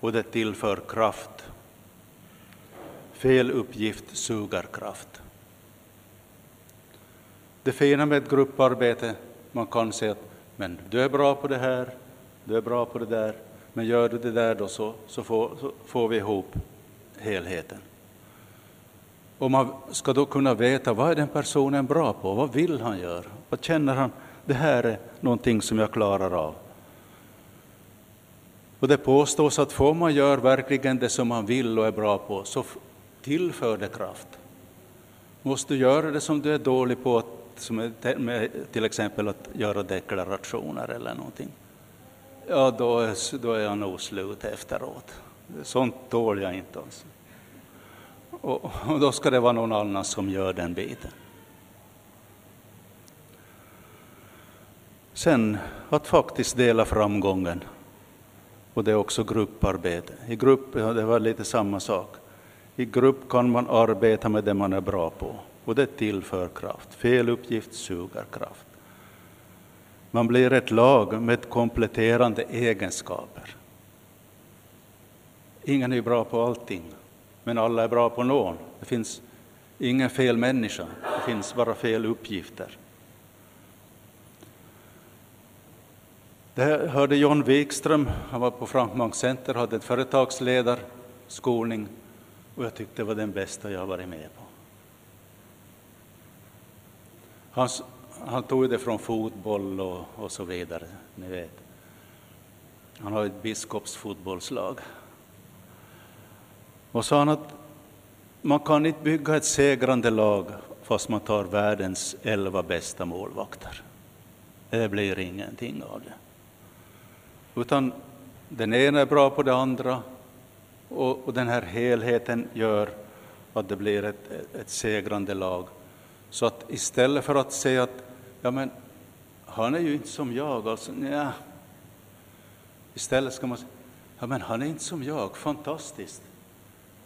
och det tillför kraft. Fel uppgift suger kraft. Det fina med ett grupparbete, man kan säga att men du är bra på det här, du är bra på det där, men gör du det där då så, så, får, så får vi ihop helheten. Och man ska då kunna veta vad är den personen bra på, vad vill han göra, vad känner han, det här är någonting som jag klarar av. Och det påstås att får man gör verkligen det som man vill och är bra på, så tillför det kraft. Måste du göra det som du är dålig på, som är, till exempel att göra deklarationer eller någonting, ja då är, då är jag nog slut efteråt. Sånt tål jag inte. Alltså. Och, och då ska det vara någon annan som gör den biten. Sen att faktiskt dela framgången. Och det är också grupparbete. I grupp, ja, det var lite samma sak. I grupp kan man arbeta med det man är bra på och det tillför kraft. Fel uppgift suger kraft. Man blir ett lag med kompletterande egenskaper. Ingen är bra på allting, men alla är bra på någon. Det finns ingen fel människa, det finns bara fel uppgifter. Det hörde John Wikström, han var på Frankmark Center, hade en företagsledarskolning och jag tyckte det var den bästa jag varit med på. Han, han tog det från fotboll och, och så vidare, ni vet. Han har ett biskopsfotbollslag. Och sa han att man kan inte bygga ett segrande lag fast man tar världens elva bästa målvakter. Det blir ingenting av det. Utan den ena är bra på det andra och, och den här helheten gör att det blir ett, ett segrande lag. Så att istället för att säga att ja, men, han är ju inte som jag, alltså, nja. istället ska man säga ja, men han är inte som jag, fantastiskt.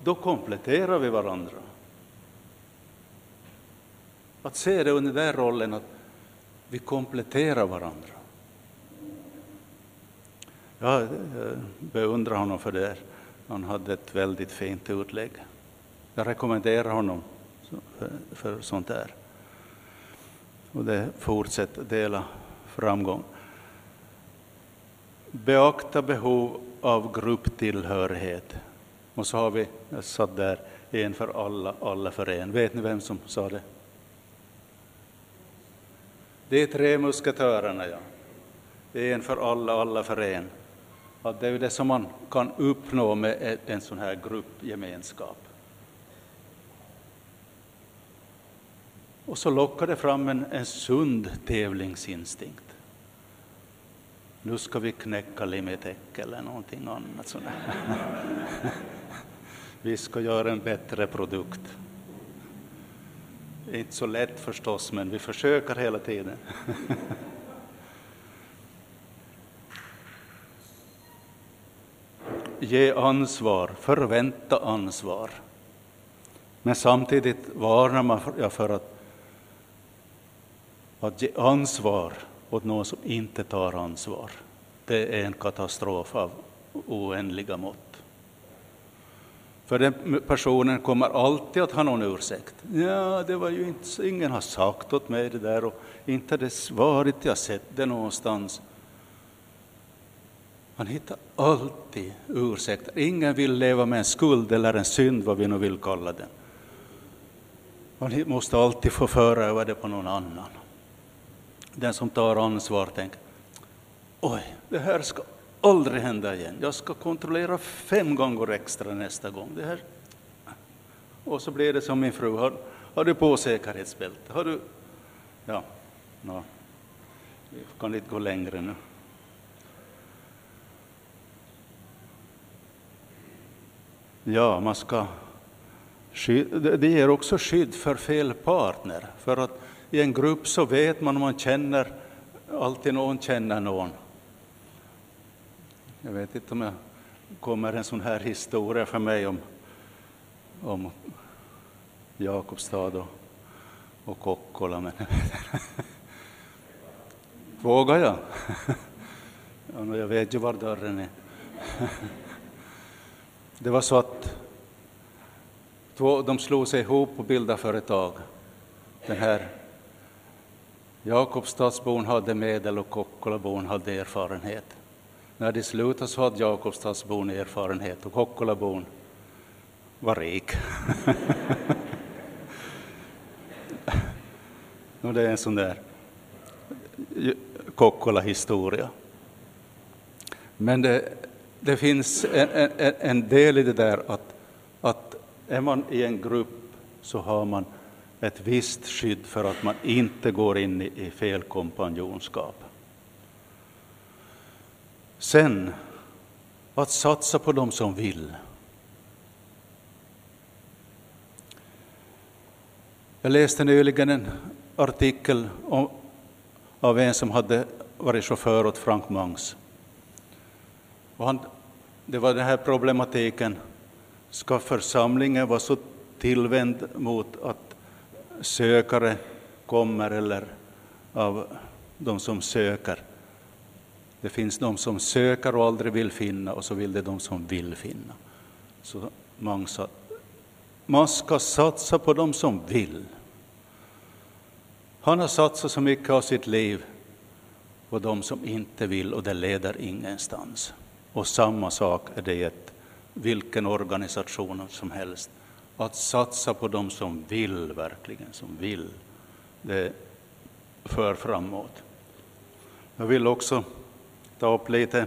Då kompletterar vi varandra. Att se det under den rollen att vi kompletterar varandra. Jag beundrar honom för det. Han hade ett väldigt fint utlägg. Jag rekommenderar honom för sånt där. Och det fortsätter dela framgång. Beakta behov av grupptillhörighet. Och så har vi, jag satt där, en för alla, alla för en. Vet ni vem som sa det? Det är tre musketörerna, ja. En för alla, alla för en. Att det är det som man kan uppnå med en sån här gruppgemenskap. Och så lockar det fram en, en sund tävlingsinstinkt. Nu ska vi knäcka Limitec eller någonting annat. Sådär. vi ska göra en bättre produkt. Det är inte så lätt förstås, men vi försöker hela tiden. Ge ansvar, förvänta ansvar. Men samtidigt varnar man för att att ge ansvar åt någon som inte tar ansvar, det är en katastrof av oändliga mått. För den personen kommer alltid att ha någon ursäkt. Ja, det var ju inte, ingen har sagt åt mig det där och inte det varit, jag sett det någonstans. Man hittar alltid ursäkter. Ingen vill leva med en skuld eller en synd, vad vi nu vill kalla den. Man måste alltid få föra över det på någon annan den som tar ansvar tänker, oj, det här ska aldrig hända igen. Jag ska kontrollera fem gånger extra nästa gång. Det här. Och så blir det som min fru, har, har du på säkerhetsbälte? Har du? Ja, no. vi kan inte gå längre nu. Ja, man ska det ger också skydd för fel partner. För att i en grupp så vet man om man känner, alltid någon känner någon. Jag vet inte om jag kommer en sån här historia för mig om, om Jakobstad och, och Kokkola. Men Vågar jag? ja, jag vet ju var dörren är. Det var så att två, de slog sig ihop och bildade företag. Den här Jakobstadsbon hade medel och Kokkolabon hade erfarenhet. När de slutade så hade Jakobstadsbon erfarenhet och Kokkolabon var rik. och det är en sån där Kokkola-historia. Men det, det finns en, en, en, del i det där att, att är man i en grupp så har man ett visst skydd för att man inte går in i, i fel kompanjonskap. Sen, att satsa på dem som vill. Jag läste nyligen en artikel om, av en som hade varit chaufför åt Frank Mangs. Och han, det var den här problematiken, ska församlingen vara så tillvänd mot att sökare kommer eller av de som söker? Det finns de som söker och aldrig vill finna och så vill det de som vill finna. Så man, sa, man ska satsa på de som vill. Han har satsat så mycket av sitt liv på de som inte vill och det leder ingenstans. Och samma sak är det i ett, vilken organisation som helst. Att satsa på de som vill, verkligen, som vill, det för framåt. Jag vill också ta upp lite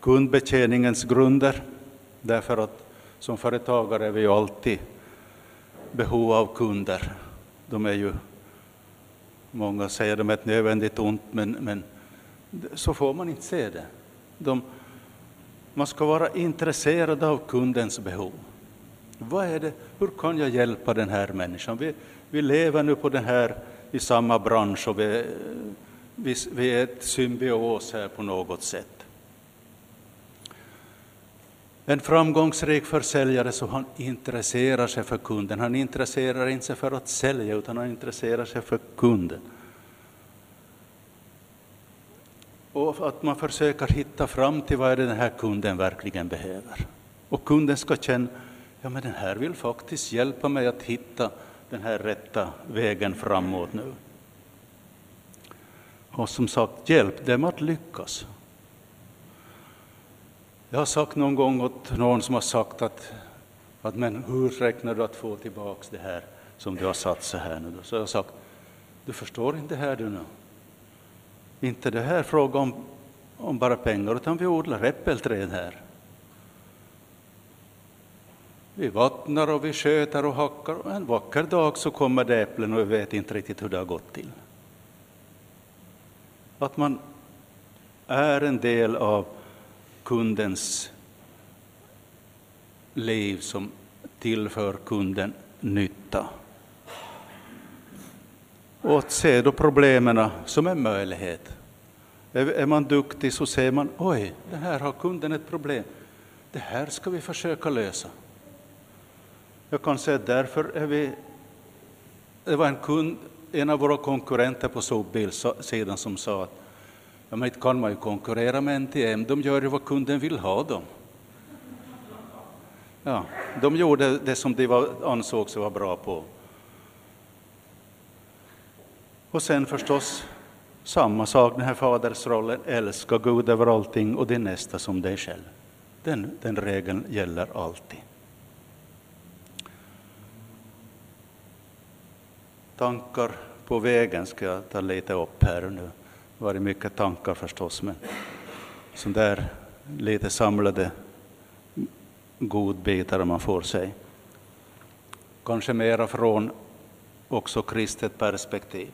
kundbetjäningens grunder, därför att som företagare är vi ju alltid behov av kunder. De är ju, många säger de är ett nödvändigt ont, men, men så får man inte se det. De, man ska vara intresserad av kundens behov. Vad är det, hur kan jag hjälpa den här människan? Vi, vi lever nu på den här, i samma bransch och vi, vi, vi är ett symbios här på något sätt. En framgångsrik försäljare så han intresserar sig för kunden. Han intresserar inte sig för att sälja, utan han intresserar sig för kunden. Och att man försöker hitta fram till vad är det den här kunden verkligen behöver. Och kunden ska känna, ja men den här vill faktiskt hjälpa mig att hitta den här rätta vägen framåt nu. Och som sagt, hjälp dem att lyckas. Jag har sagt någon gång åt någon som har sagt att, att men hur räknar du att få tillbaks det här som du har satsat här nu? Så jag har sagt, du förstår inte här du nu. Inte det här fråga om, om bara pengar, utan vi odlar äppelträd här. Vi vattnar och vi sköter och hackar och en vacker dag så kommer det äpplen och vi vet inte riktigt hur det har gått till. Att man är en del av kundens liv som tillför kunden nytta. Och att se då problemen som en möjlighet. Är man duktig så ser man, oj, det här har kunden ett problem. Det här ska vi försöka lösa. Jag kan säga därför är vi... Det var en kund, en av våra konkurrenter på sopbilsidan som sa att ja, men inte kan man ju konkurrera med NTM, de gör ju vad kunden vill ha dem. Ja, de gjorde det som de var, ansåg sig vara bra på. Och sen förstås samma sak, den här fadersrollen, älska Gud över allting och din nästa som dig själv. Den, den regeln gäller alltid. Tankar på vägen ska jag ta lite upp här nu. Det har varit mycket tankar förstås, men som där lite samlade godbitar om man får sig. Kanske mera från också kristet perspektiv.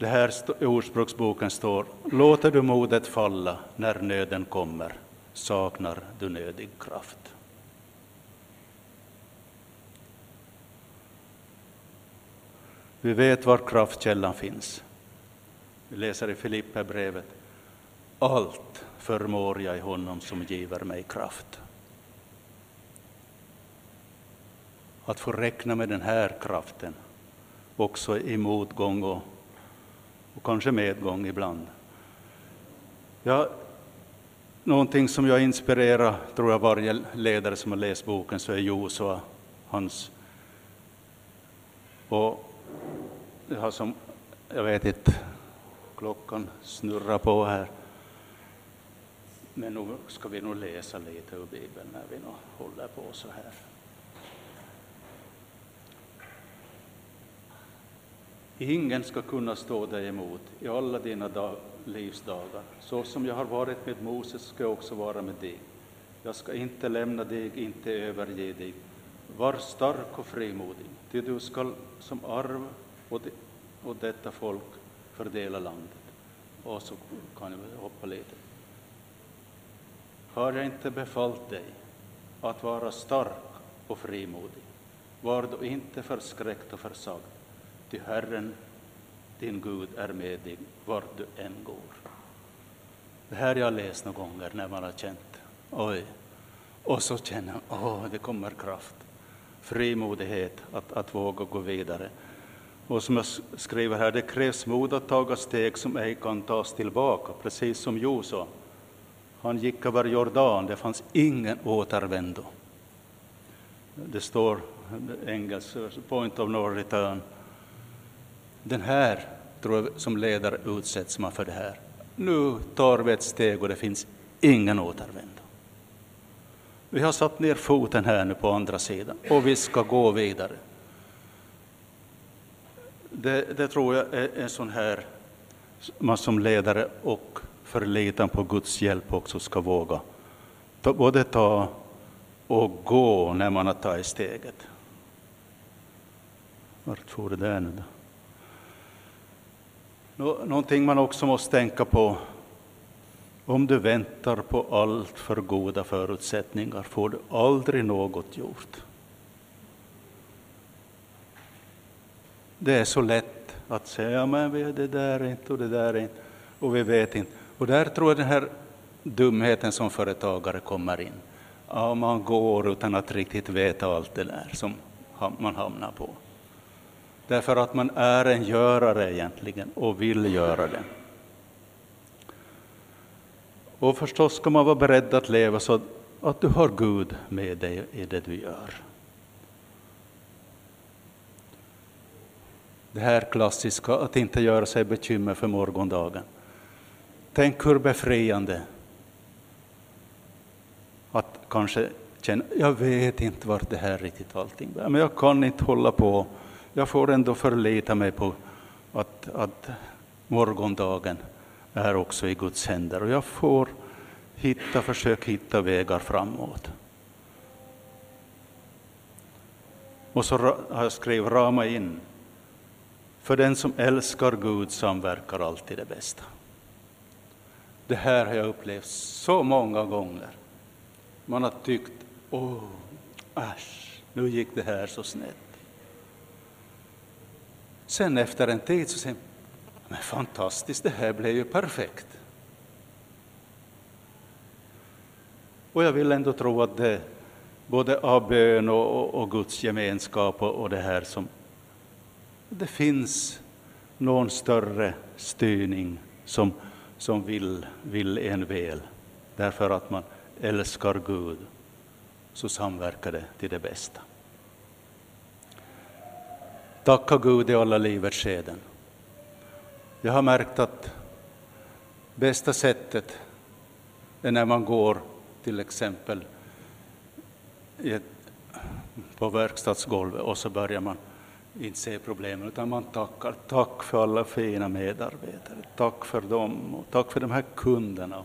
Det här i Ordspråksboken står, låter du modet falla när nöden kommer, saknar du nödig kraft. Vi vet var kraftkällan finns. Vi läser i Filipperbrevet, allt förmår jag i honom som giver mig kraft. Att få räkna med den här kraften också i motgång och och kanske medgång ibland. Ja, någonting som jag inspirerar, tror jag, varje ledare som har läst boken, så är Josua, hans... Och jag har som, jag vet inte, klockan snurrar på här. Men nu ska vi nog läsa lite ur Bibeln när vi nu håller på så här. Ingen ska kunna stå dig emot i alla dina dag, livsdagar. Så som jag har varit med Moses ska jag också vara med dig. Jag ska inte lämna dig, inte överge dig. Var stark och frimodig, ty du skall som arv åt, åt detta folk fördela landet. Och så kan jag hoppa lite. Har jag inte befallt dig att vara stark och frimodig? Var då inte förskräckt och försagd, ty Herren, din Gud, är med dig vart du än går. Det här har jag läst några gånger när man har känt, oj, och så känner man, åh, det kommer kraft, frimodighet att, att våga gå vidare. Och som jag skriver här, det krävs mod att taga steg som ej kan tas tillbaka, precis som Josua. Han gick över Jordan, det fanns ingen återvändo. Det står engelskt, point of no return. Den här, tror jag, som ledare utsätts man för det här. Nu tar vi ett steg och det finns ingen återvändo. Vi har satt ner foten här nu på andra sidan och vi ska gå vidare. Det, det tror jag är en sån här man som ledare och förlitan på Guds hjälp också ska våga ta, både ta och gå när man har tagit steget. Vart får det där nu då? Någonting man också måste tänka på. Om du väntar på allt för goda förutsättningar får du aldrig något gjort. Det är så lätt att säga, men det där är inte och det där är inte, och vi vet inte. Och där tror jag den här dumheten som företagare kommer in. Ja, man går utan att riktigt veta allt det där som man hamnar på. Därför att man är en görare egentligen och vill göra det. Och förstås ska man vara beredd att leva så att du har Gud med dig i det du gör. Det här klassiska, att inte göra sig bekymmer för morgondagen. Tänk hur befriande att kanske känna, jag vet inte vart det här riktigt allting bär. men jag kan inte hålla på. Jag får ändå förlita mig på att, att morgondagen är också i Guds händer och jag får hitta, försöka hitta vägar framåt. Och så har jag skrivit rama in. För den som älskar Gud samverkar alltid det bästa. Det här har jag upplevt så många gånger. Man har tyckt, åh, äsch, nu gick det här så snett. Sen efter en tid så säger man, men fantastiskt, det här blev ju perfekt. Och jag vill ändå tro att det både av bön och, och, och Guds gemenskap och, och det här som det finns någon större styrning som som vill, vill en väl, därför att man älskar Gud, så samverkar det till det bästa. Tacka Gud i alla livets skeden. Jag har märkt att bästa sättet är när man går till exempel på verkstadsgolvet och så börjar man inte se problemen, utan man tackar. Tack för alla fina medarbetare. Tack för dem och tack för de här kunderna.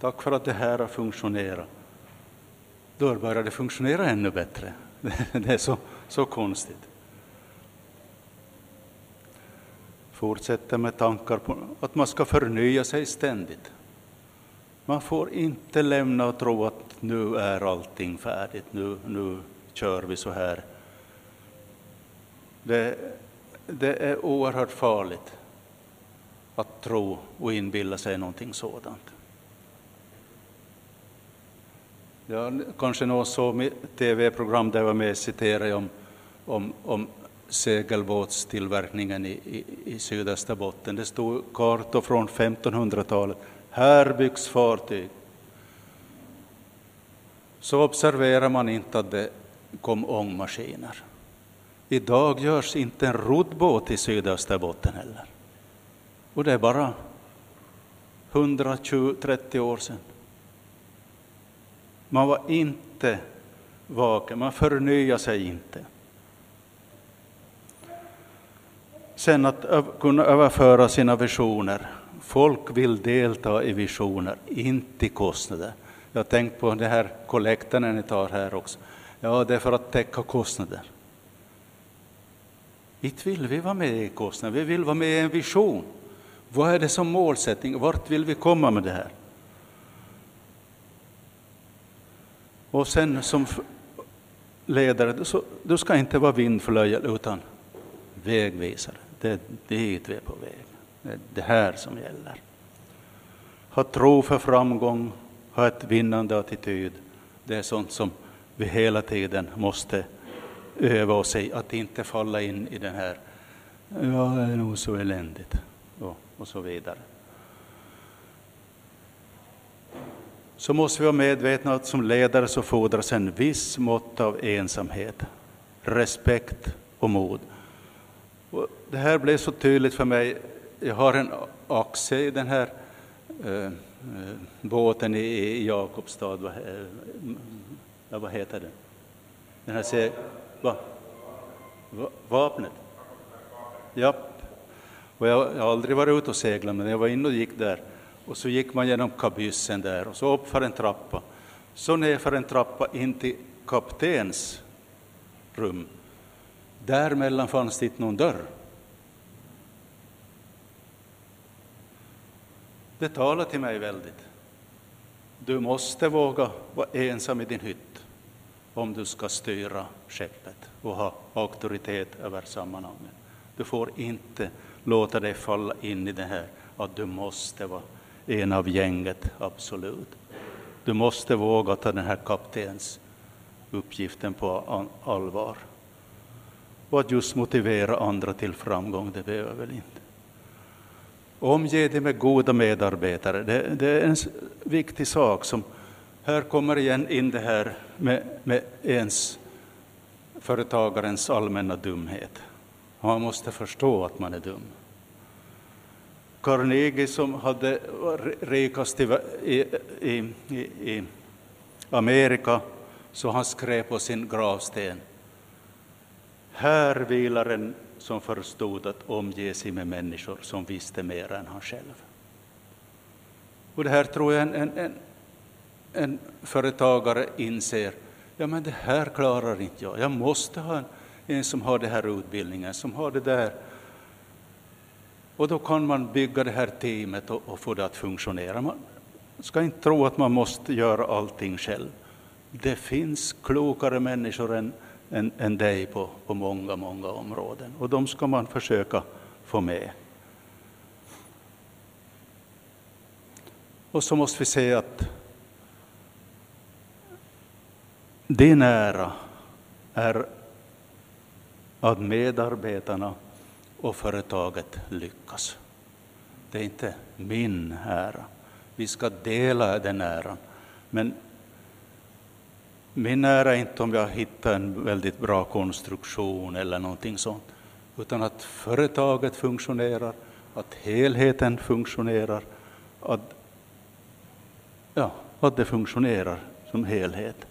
Tack för att det här har funktionerat. Då börjar det fungera ännu bättre. Det är så, så konstigt. Fortsätter med tankar på att man ska förnya sig ständigt. Man får inte lämna och tro att nu är allting färdigt, nu, nu kör vi så här det, det är oerhört farligt att tro och inbilla sig någonting sådant. Jag kanske någon såg tv-program där jag var med citerade om, om, om segelbåtstillverkningen i, i, i sydöstra botten. Det stod kartor från 1500-talet. Här byggs fartyg. Så observerar man inte att det kom ångmaskiner. Idag görs inte en roddbåt i sydöstra botten heller. Och det är bara 120-30 år sedan. Man var inte vaken, man förnyade sig inte. Sen att kunna överföra sina visioner. Folk vill delta i visioner, inte i kostnader. Jag har tänkt på det här kollekten ni tar här också. Ja, det är för att täcka kostnader. Inte vill vi vara med i kostnader, vi vill vara med i en vision. Vad är det som målsättning? Vart vill vi komma med det här? Och sen som ledare, så, du ska inte vara vindflöjel utan vägvisare. Det är dit vi är på väg. Det är det här som gäller. Ha tro för framgång, ha ett vinnande attityd. Det är sånt som vi hela tiden måste öva oss i, att inte falla in i den här, ja, det är nog så eländigt, och, och så vidare. Så måste vi vara medvetna att som ledare så fordras en viss mått av ensamhet, respekt och mod. Det här blev så tydligt för mig. Jag har en axe i den här eh, eh båten i, i Jakobstad. Vad, eh, vad heter den? Den här ser, va? va? Vapnet? Ja. Och jag, jag har aldrig varit ute och seglat, men jag var inne och gick där. Och så gick man genom kabyssen där och så upp för en trappa. Så ner för en trappa in till kaptens rum. Däremellan fanns det inte någon dörr. Det talar till mig väldigt. Du måste våga vara ensam i din hytt om du ska styra skeppet och ha auktoritet över sammanhanget. Du får inte låta dig falla in i det här att du måste vara en av gänget, absolut. Du måste våga ta den här kaptens uppgiften på allvar. Och att just motivera andra till framgång, det behöver väl inte. Omge dig med goda medarbetare, det, det, är en viktig sak. som Här kommer igen in det här med, med ens företagarens allmänna dumhet. Man måste förstå att man är dum. Carnegie som hade rikast i, i, i, i Amerika, så han skrev på sin gravsten här vilar en som förstod att omge sig med människor som visste mer än han själv. Och det här tror jag en, en, en, en företagare inser. Ja, men det här klarar inte jag. Jag måste ha en, en som har den här utbildningen, som har det där. Och då kan man bygga det här teamet och, och få det att funktionera. Man ska inte tro att man måste göra allting själv. Det finns klokare människor än, än, än dig på, på många, många områden. Och de ska man försöka få med. Och så måste vi se att din ära är att medarbetarna och företaget lyckas. Det är inte min ära. Vi ska dela den äran. Men min ära är inte om jag hittar en väldigt bra konstruktion eller någonting sånt, utan att företaget funktionerar, att helheten funktionerar, att, ja, att det funktionerar som helhet.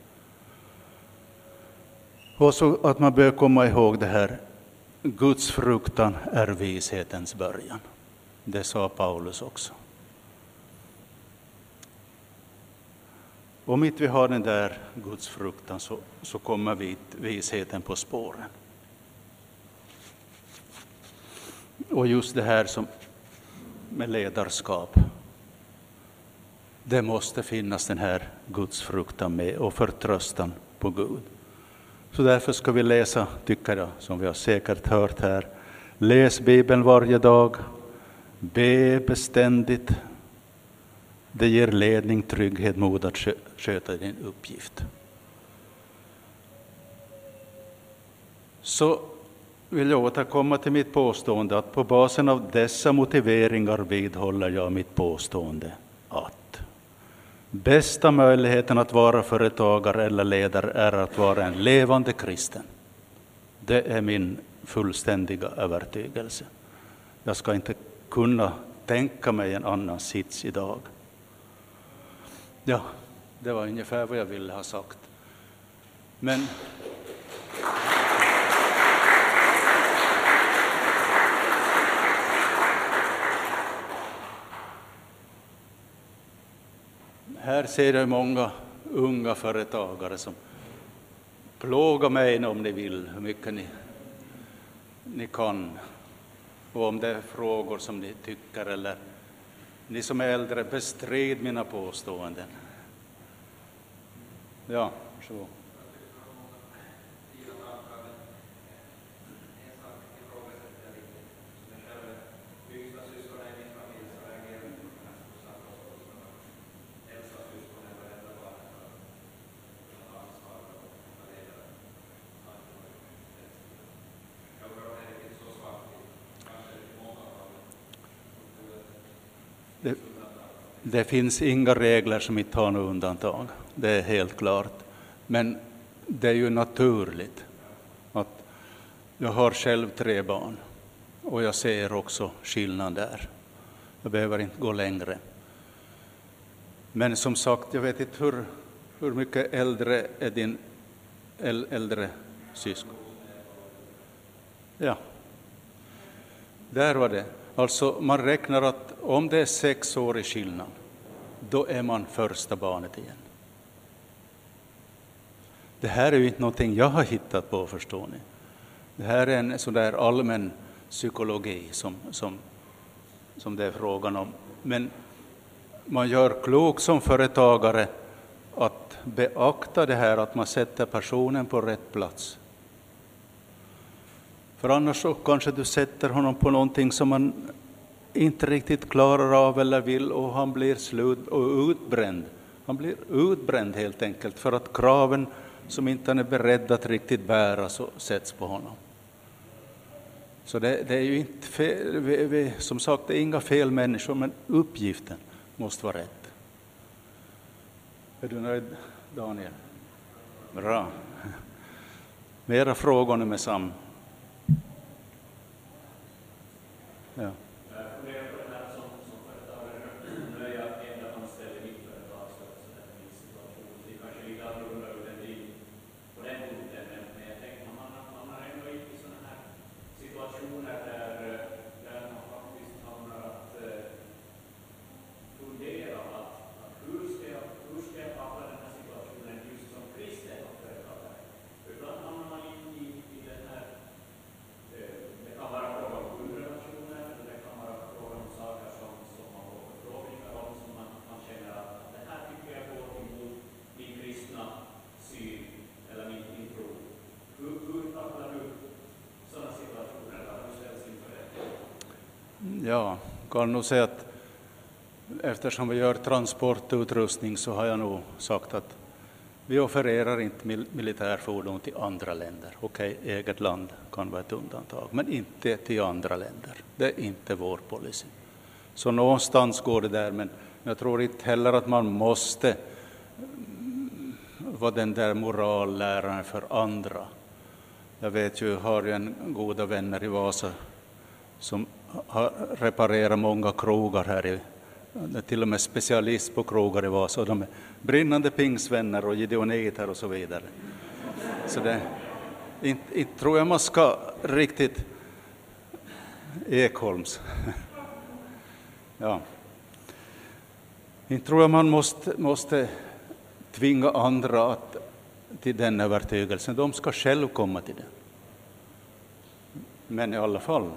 Och så att man bör komma ihåg det här, Guds fruktan är vishetens början. Det sa Paulus också. Om inte vi har den där Guds fruktan så, så kommer vi visheten på spåren. Och just det här som med ledarskap. Det måste finnas den här Guds fruktan med och förtröstan på Gud. Så därför ska vi läsa, tycker jag, som vi har säkert hört här, läs Bibeln varje dag, be beständigt, det ger ledning, trygghet, mod att sköta din uppgift. Så vill jag återkomma till mitt påstående att på basen av dessa motiveringar vidhåller jag mitt påstående att bästa möjligheten att vara företagare eller ledare är att vara en levande kristen. Det är min fullständiga övertygelse. Jag ska inte kunna tänka mig en annan sits idag. Ja, det var ungefär vad jag ville ha sagt. Men här ser jag många unga företagare som plågar mig om ni vill, hur mycket ni, ni kan. Och om det är frågor som ni tycker eller ni som är äldre, bestred mina påståenden. Ja, varsågod. Det finns inga regler som inte har något undantag, det är helt klart. Men det är ju naturligt att jag har själv tre barn och jag ser också skillnad där. Jag behöver inte gå längre. Men som sagt, jag vet inte hur, hur mycket äldre är din äldre syskon? Ja, där var det. Alltså man räknar att om det är sex år i skillnad, då är man första barnet igen. Det här är ju inte någonting jag har hittat på, förstår ni. Det här är en sån där allmän psykologi som, som, som det är frågan om. Men man gör klokt som företagare att beakta det här att man sätter personen på rätt plats. För annars så kanske du sätter honom på någonting som man inte riktigt klarar av eller vill och han blir slut och utbränd. Han blir utbränd helt enkelt för att kraven som inte han är beredd att riktigt bära så sätts på honom. Så det, det är ju inte fel, vi, vi, som sagt, det är inga fel människor, men uppgiften måste vara rätt. Är du nöjd, Daniel? Bra. Mera frågor nu med Sam. Ja. Ja, kan nog säga att eftersom vi gör transportutrustning så har jag nog sagt att vi offererar inte mil militärfordon till andra länder. Okej, okay, eget land kan vara ett undantag, men inte till andra länder. Det är inte vår policy. Så någonstans går det där, men jag tror inte heller att man måste mm, vara den där moralläraren för andra. Jag vet ju, har ju en goda vänner i Vasa som har reparerat många krogar här i till och med specialist på krogar i Vasa. De är brinnande pingsvänner och gideoniter och så vidare. Så det, inte, inte tror jag man ska riktigt Ekholms. Ja. Inte tror jag man måste, måste tvinga andra att, till den övertygelsen. De ska själv komma till den. Men i alla fall,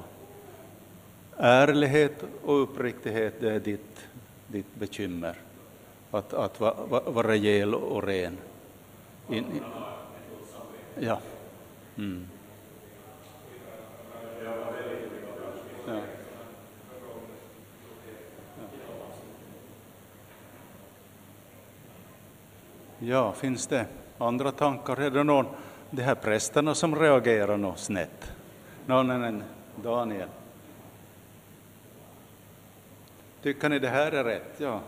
Ärlighet och uppriktighet, det är ditt, ditt bekymmer. Att, att vara va, va rejäl och ren. In, in. Ja. Mm. Ja. Ja, finns det andra tankar? Är det någon, de här prästerna som reagerar något snett? No, nej, nej, Daniel. Tycker ni det här är rätt? Ja.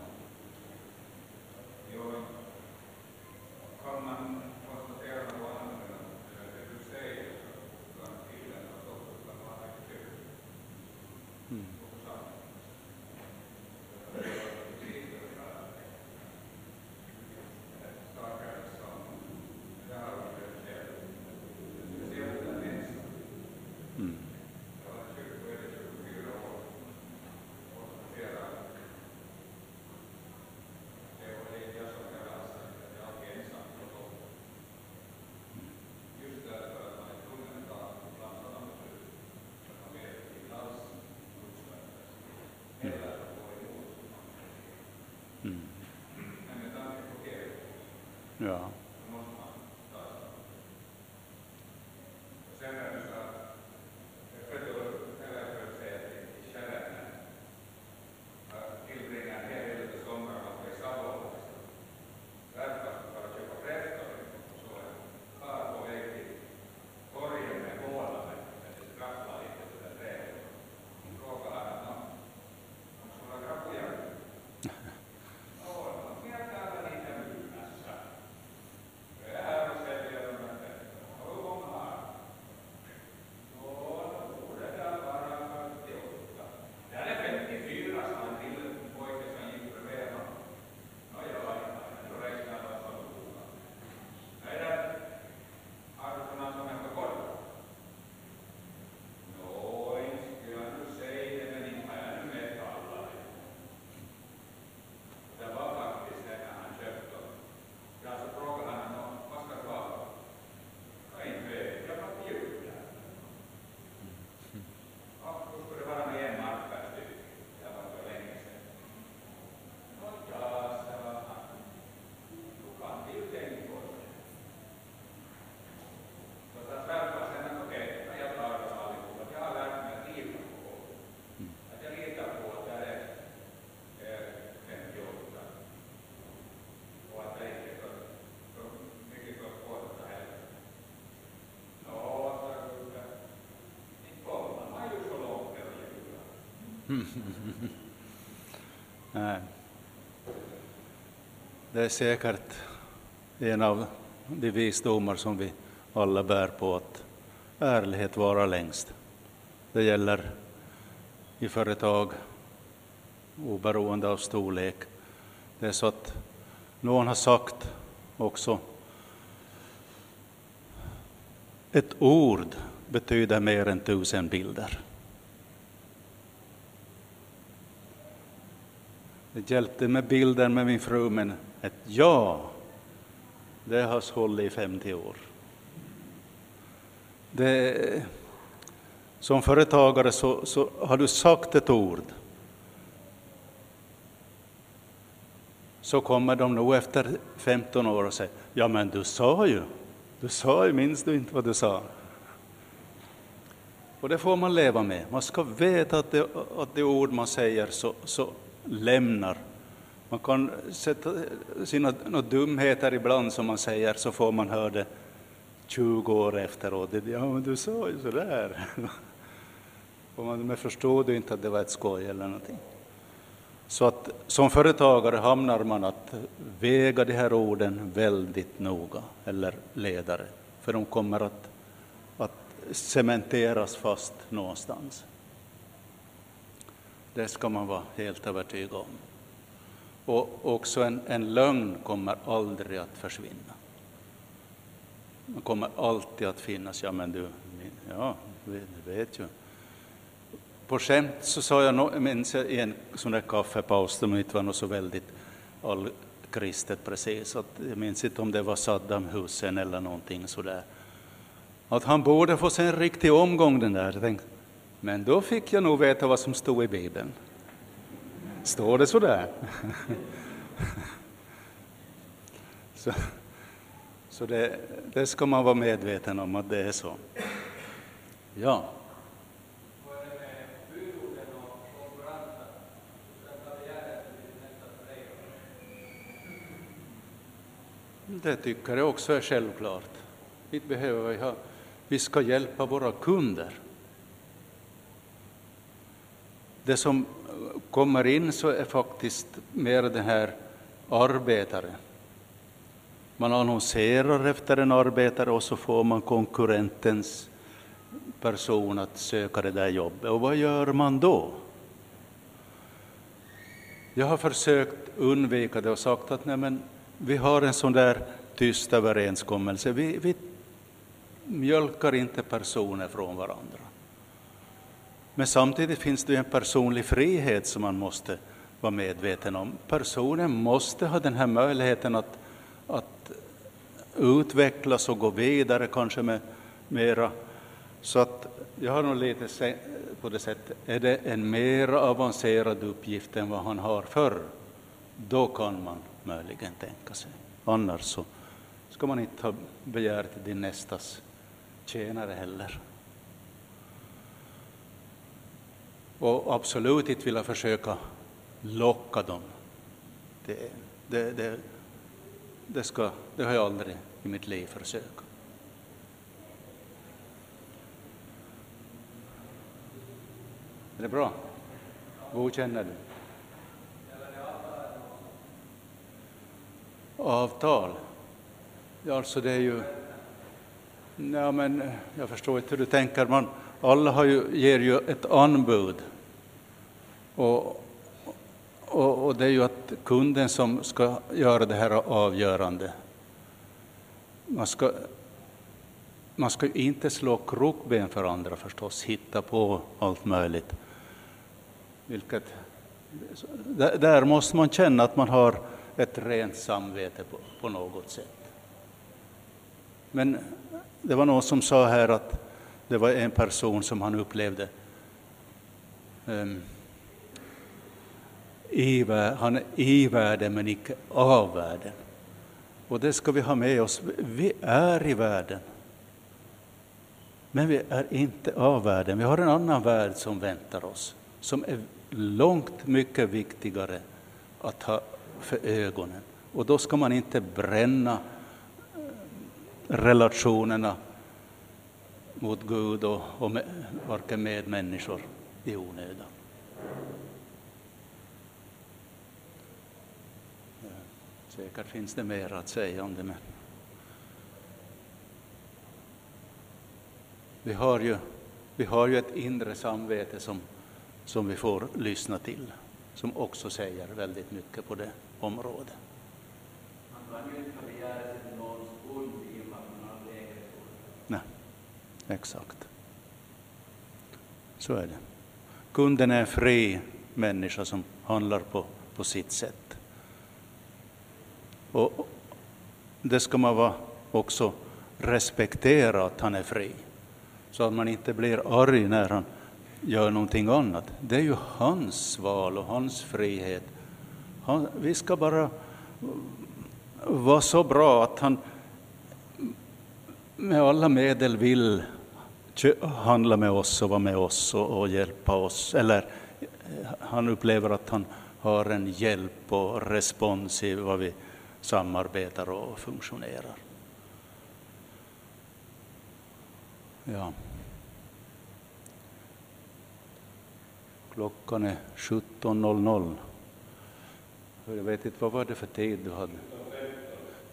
Ja. Nej. Det är säkert en av de visdomar som vi alla bär på, att ärlighet varar längst. Det gäller i företag, oberoende av storlek. Det är så att någon har sagt också ett ord betyder mer än tusen bilder. Det hjälpte med bilden med min fru, men ett ja, det har hållit i 50 år. Det, som företagare så, så har du sagt ett ord, så kommer de nog efter 15 år och säger, ja men du sa ju, du sa ju, minns du inte vad du sa? Och det får man leva med. Man ska veta att det, att det ord man säger så, så lämnar. Man kan sätta sina dumheter ibland som man säger, så får man höra det 20 år efteråt. Ja, men du sa ju sådär. Och man förstod inte att det var ett skoj eller någonting. Så att som företagare hamnar man att väga de här orden väldigt noga, eller ledare, för de kommer att, att cementeras fast någonstans. Det ska man vara helt övertygad om. Och också en, en lögn kommer aldrig att försvinna. Den kommer alltid att finnas. Ja, men du, ja, du vet ju. På skämt så sa jag, minns jag i en sån där kaffepaus som inte var något så väldigt allkristet precis, att jag minns inte om det var Saddam Hussein eller någonting sådär, att han borde få sig en riktig omgång den där. Jag tänkte, men då fick jag nog veta vad som stod i Bibeln. Står det så där? så så det, det ska man vara medveten om att det är så. Ja. Det tycker jag också är självklart. Vi behöver vi ska hjälpa våra kunder det som eh, kommer in så är faktiskt mer den här arbetare. Man annonserar efter en arbetare och så får man konkurrentens person att söka det där jobbet. Och vad gör man då? Jag har försökt undvika det och sagt att nej men, vi har en sån där tyst överenskommelse. Vi, vi mjölkar inte personer från varandra. Men samtidigt finns det en personlig frihet som man måste vara medveten om. Personen måste ha den här möjligheten att, att utvecklas och gå vidare, kanske med mera. Så att jag har nog lite på det sättet, är det en mer avancerad uppgift än vad han har förr, då kan man möjligen tänka sig. Annars så ska man inte ha begär till din nästas tjänare heller. Och absolut inte vilja försöka locka dem. Det, det, det, det, ska, det har jag aldrig i mitt liv försökt. Är det bra? Godkänner du? Avtal? Ja, alltså det är ju... Ja, men jag förstår inte hur du tänker. Man, alla har ju, ger ju ett anbud. Och, och, och, det är ju att kunden som ska göra det här avgörande. Man ska, man ska inte slå krokben för andra förstås, hitta på allt möjligt. Vilket, där måste man känna att man har ett rent samvete på, på något sätt. Men det var någon som sa här att det var en person som han upplevde um, i, han är i världen men icke av världen. Och det ska vi ha med oss. Vi är i världen. Men vi är inte av världen. Vi har en annan värld som väntar oss, som är långt mycket viktigare att ha för ögonen. Och då ska man inte bränna eh, relationerna mot Gud och, och med, varken medmänniskor i onödan. Säkert finns det mer att säga om det, men vi har ju, vi har ju ett inre samvete som, som vi får lyssna till, som också säger väldigt mycket på det området. Nej, exakt. Så är det. Kunden är en fri människa som handlar på, på sitt sätt. Och det ska man vara också respektera att han är fri, så att man inte blir arg när han gör någonting annat. Det är ju hans val och hans frihet. Han, vi ska bara vara så bra att han med alla medel vill handla med oss och vara med oss och, och hjälpa oss. Eller han upplever att han har en hjälp och respons i vad vi samarbetar och funktionerar. Ja. Klockan är 17.00. Jag vet inte, vad var det för tid du hade?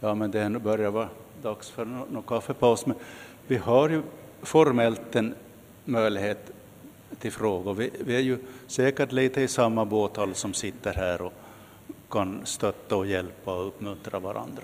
Ja, men det börjar vara dags för någon kaffepaus. Men vi har ju formellt en möjlighet till frågor. Vi, vi är ju säkert lite i samma båt alla som sitter här och kan stötta och hjälpa och uppmuntra varandra.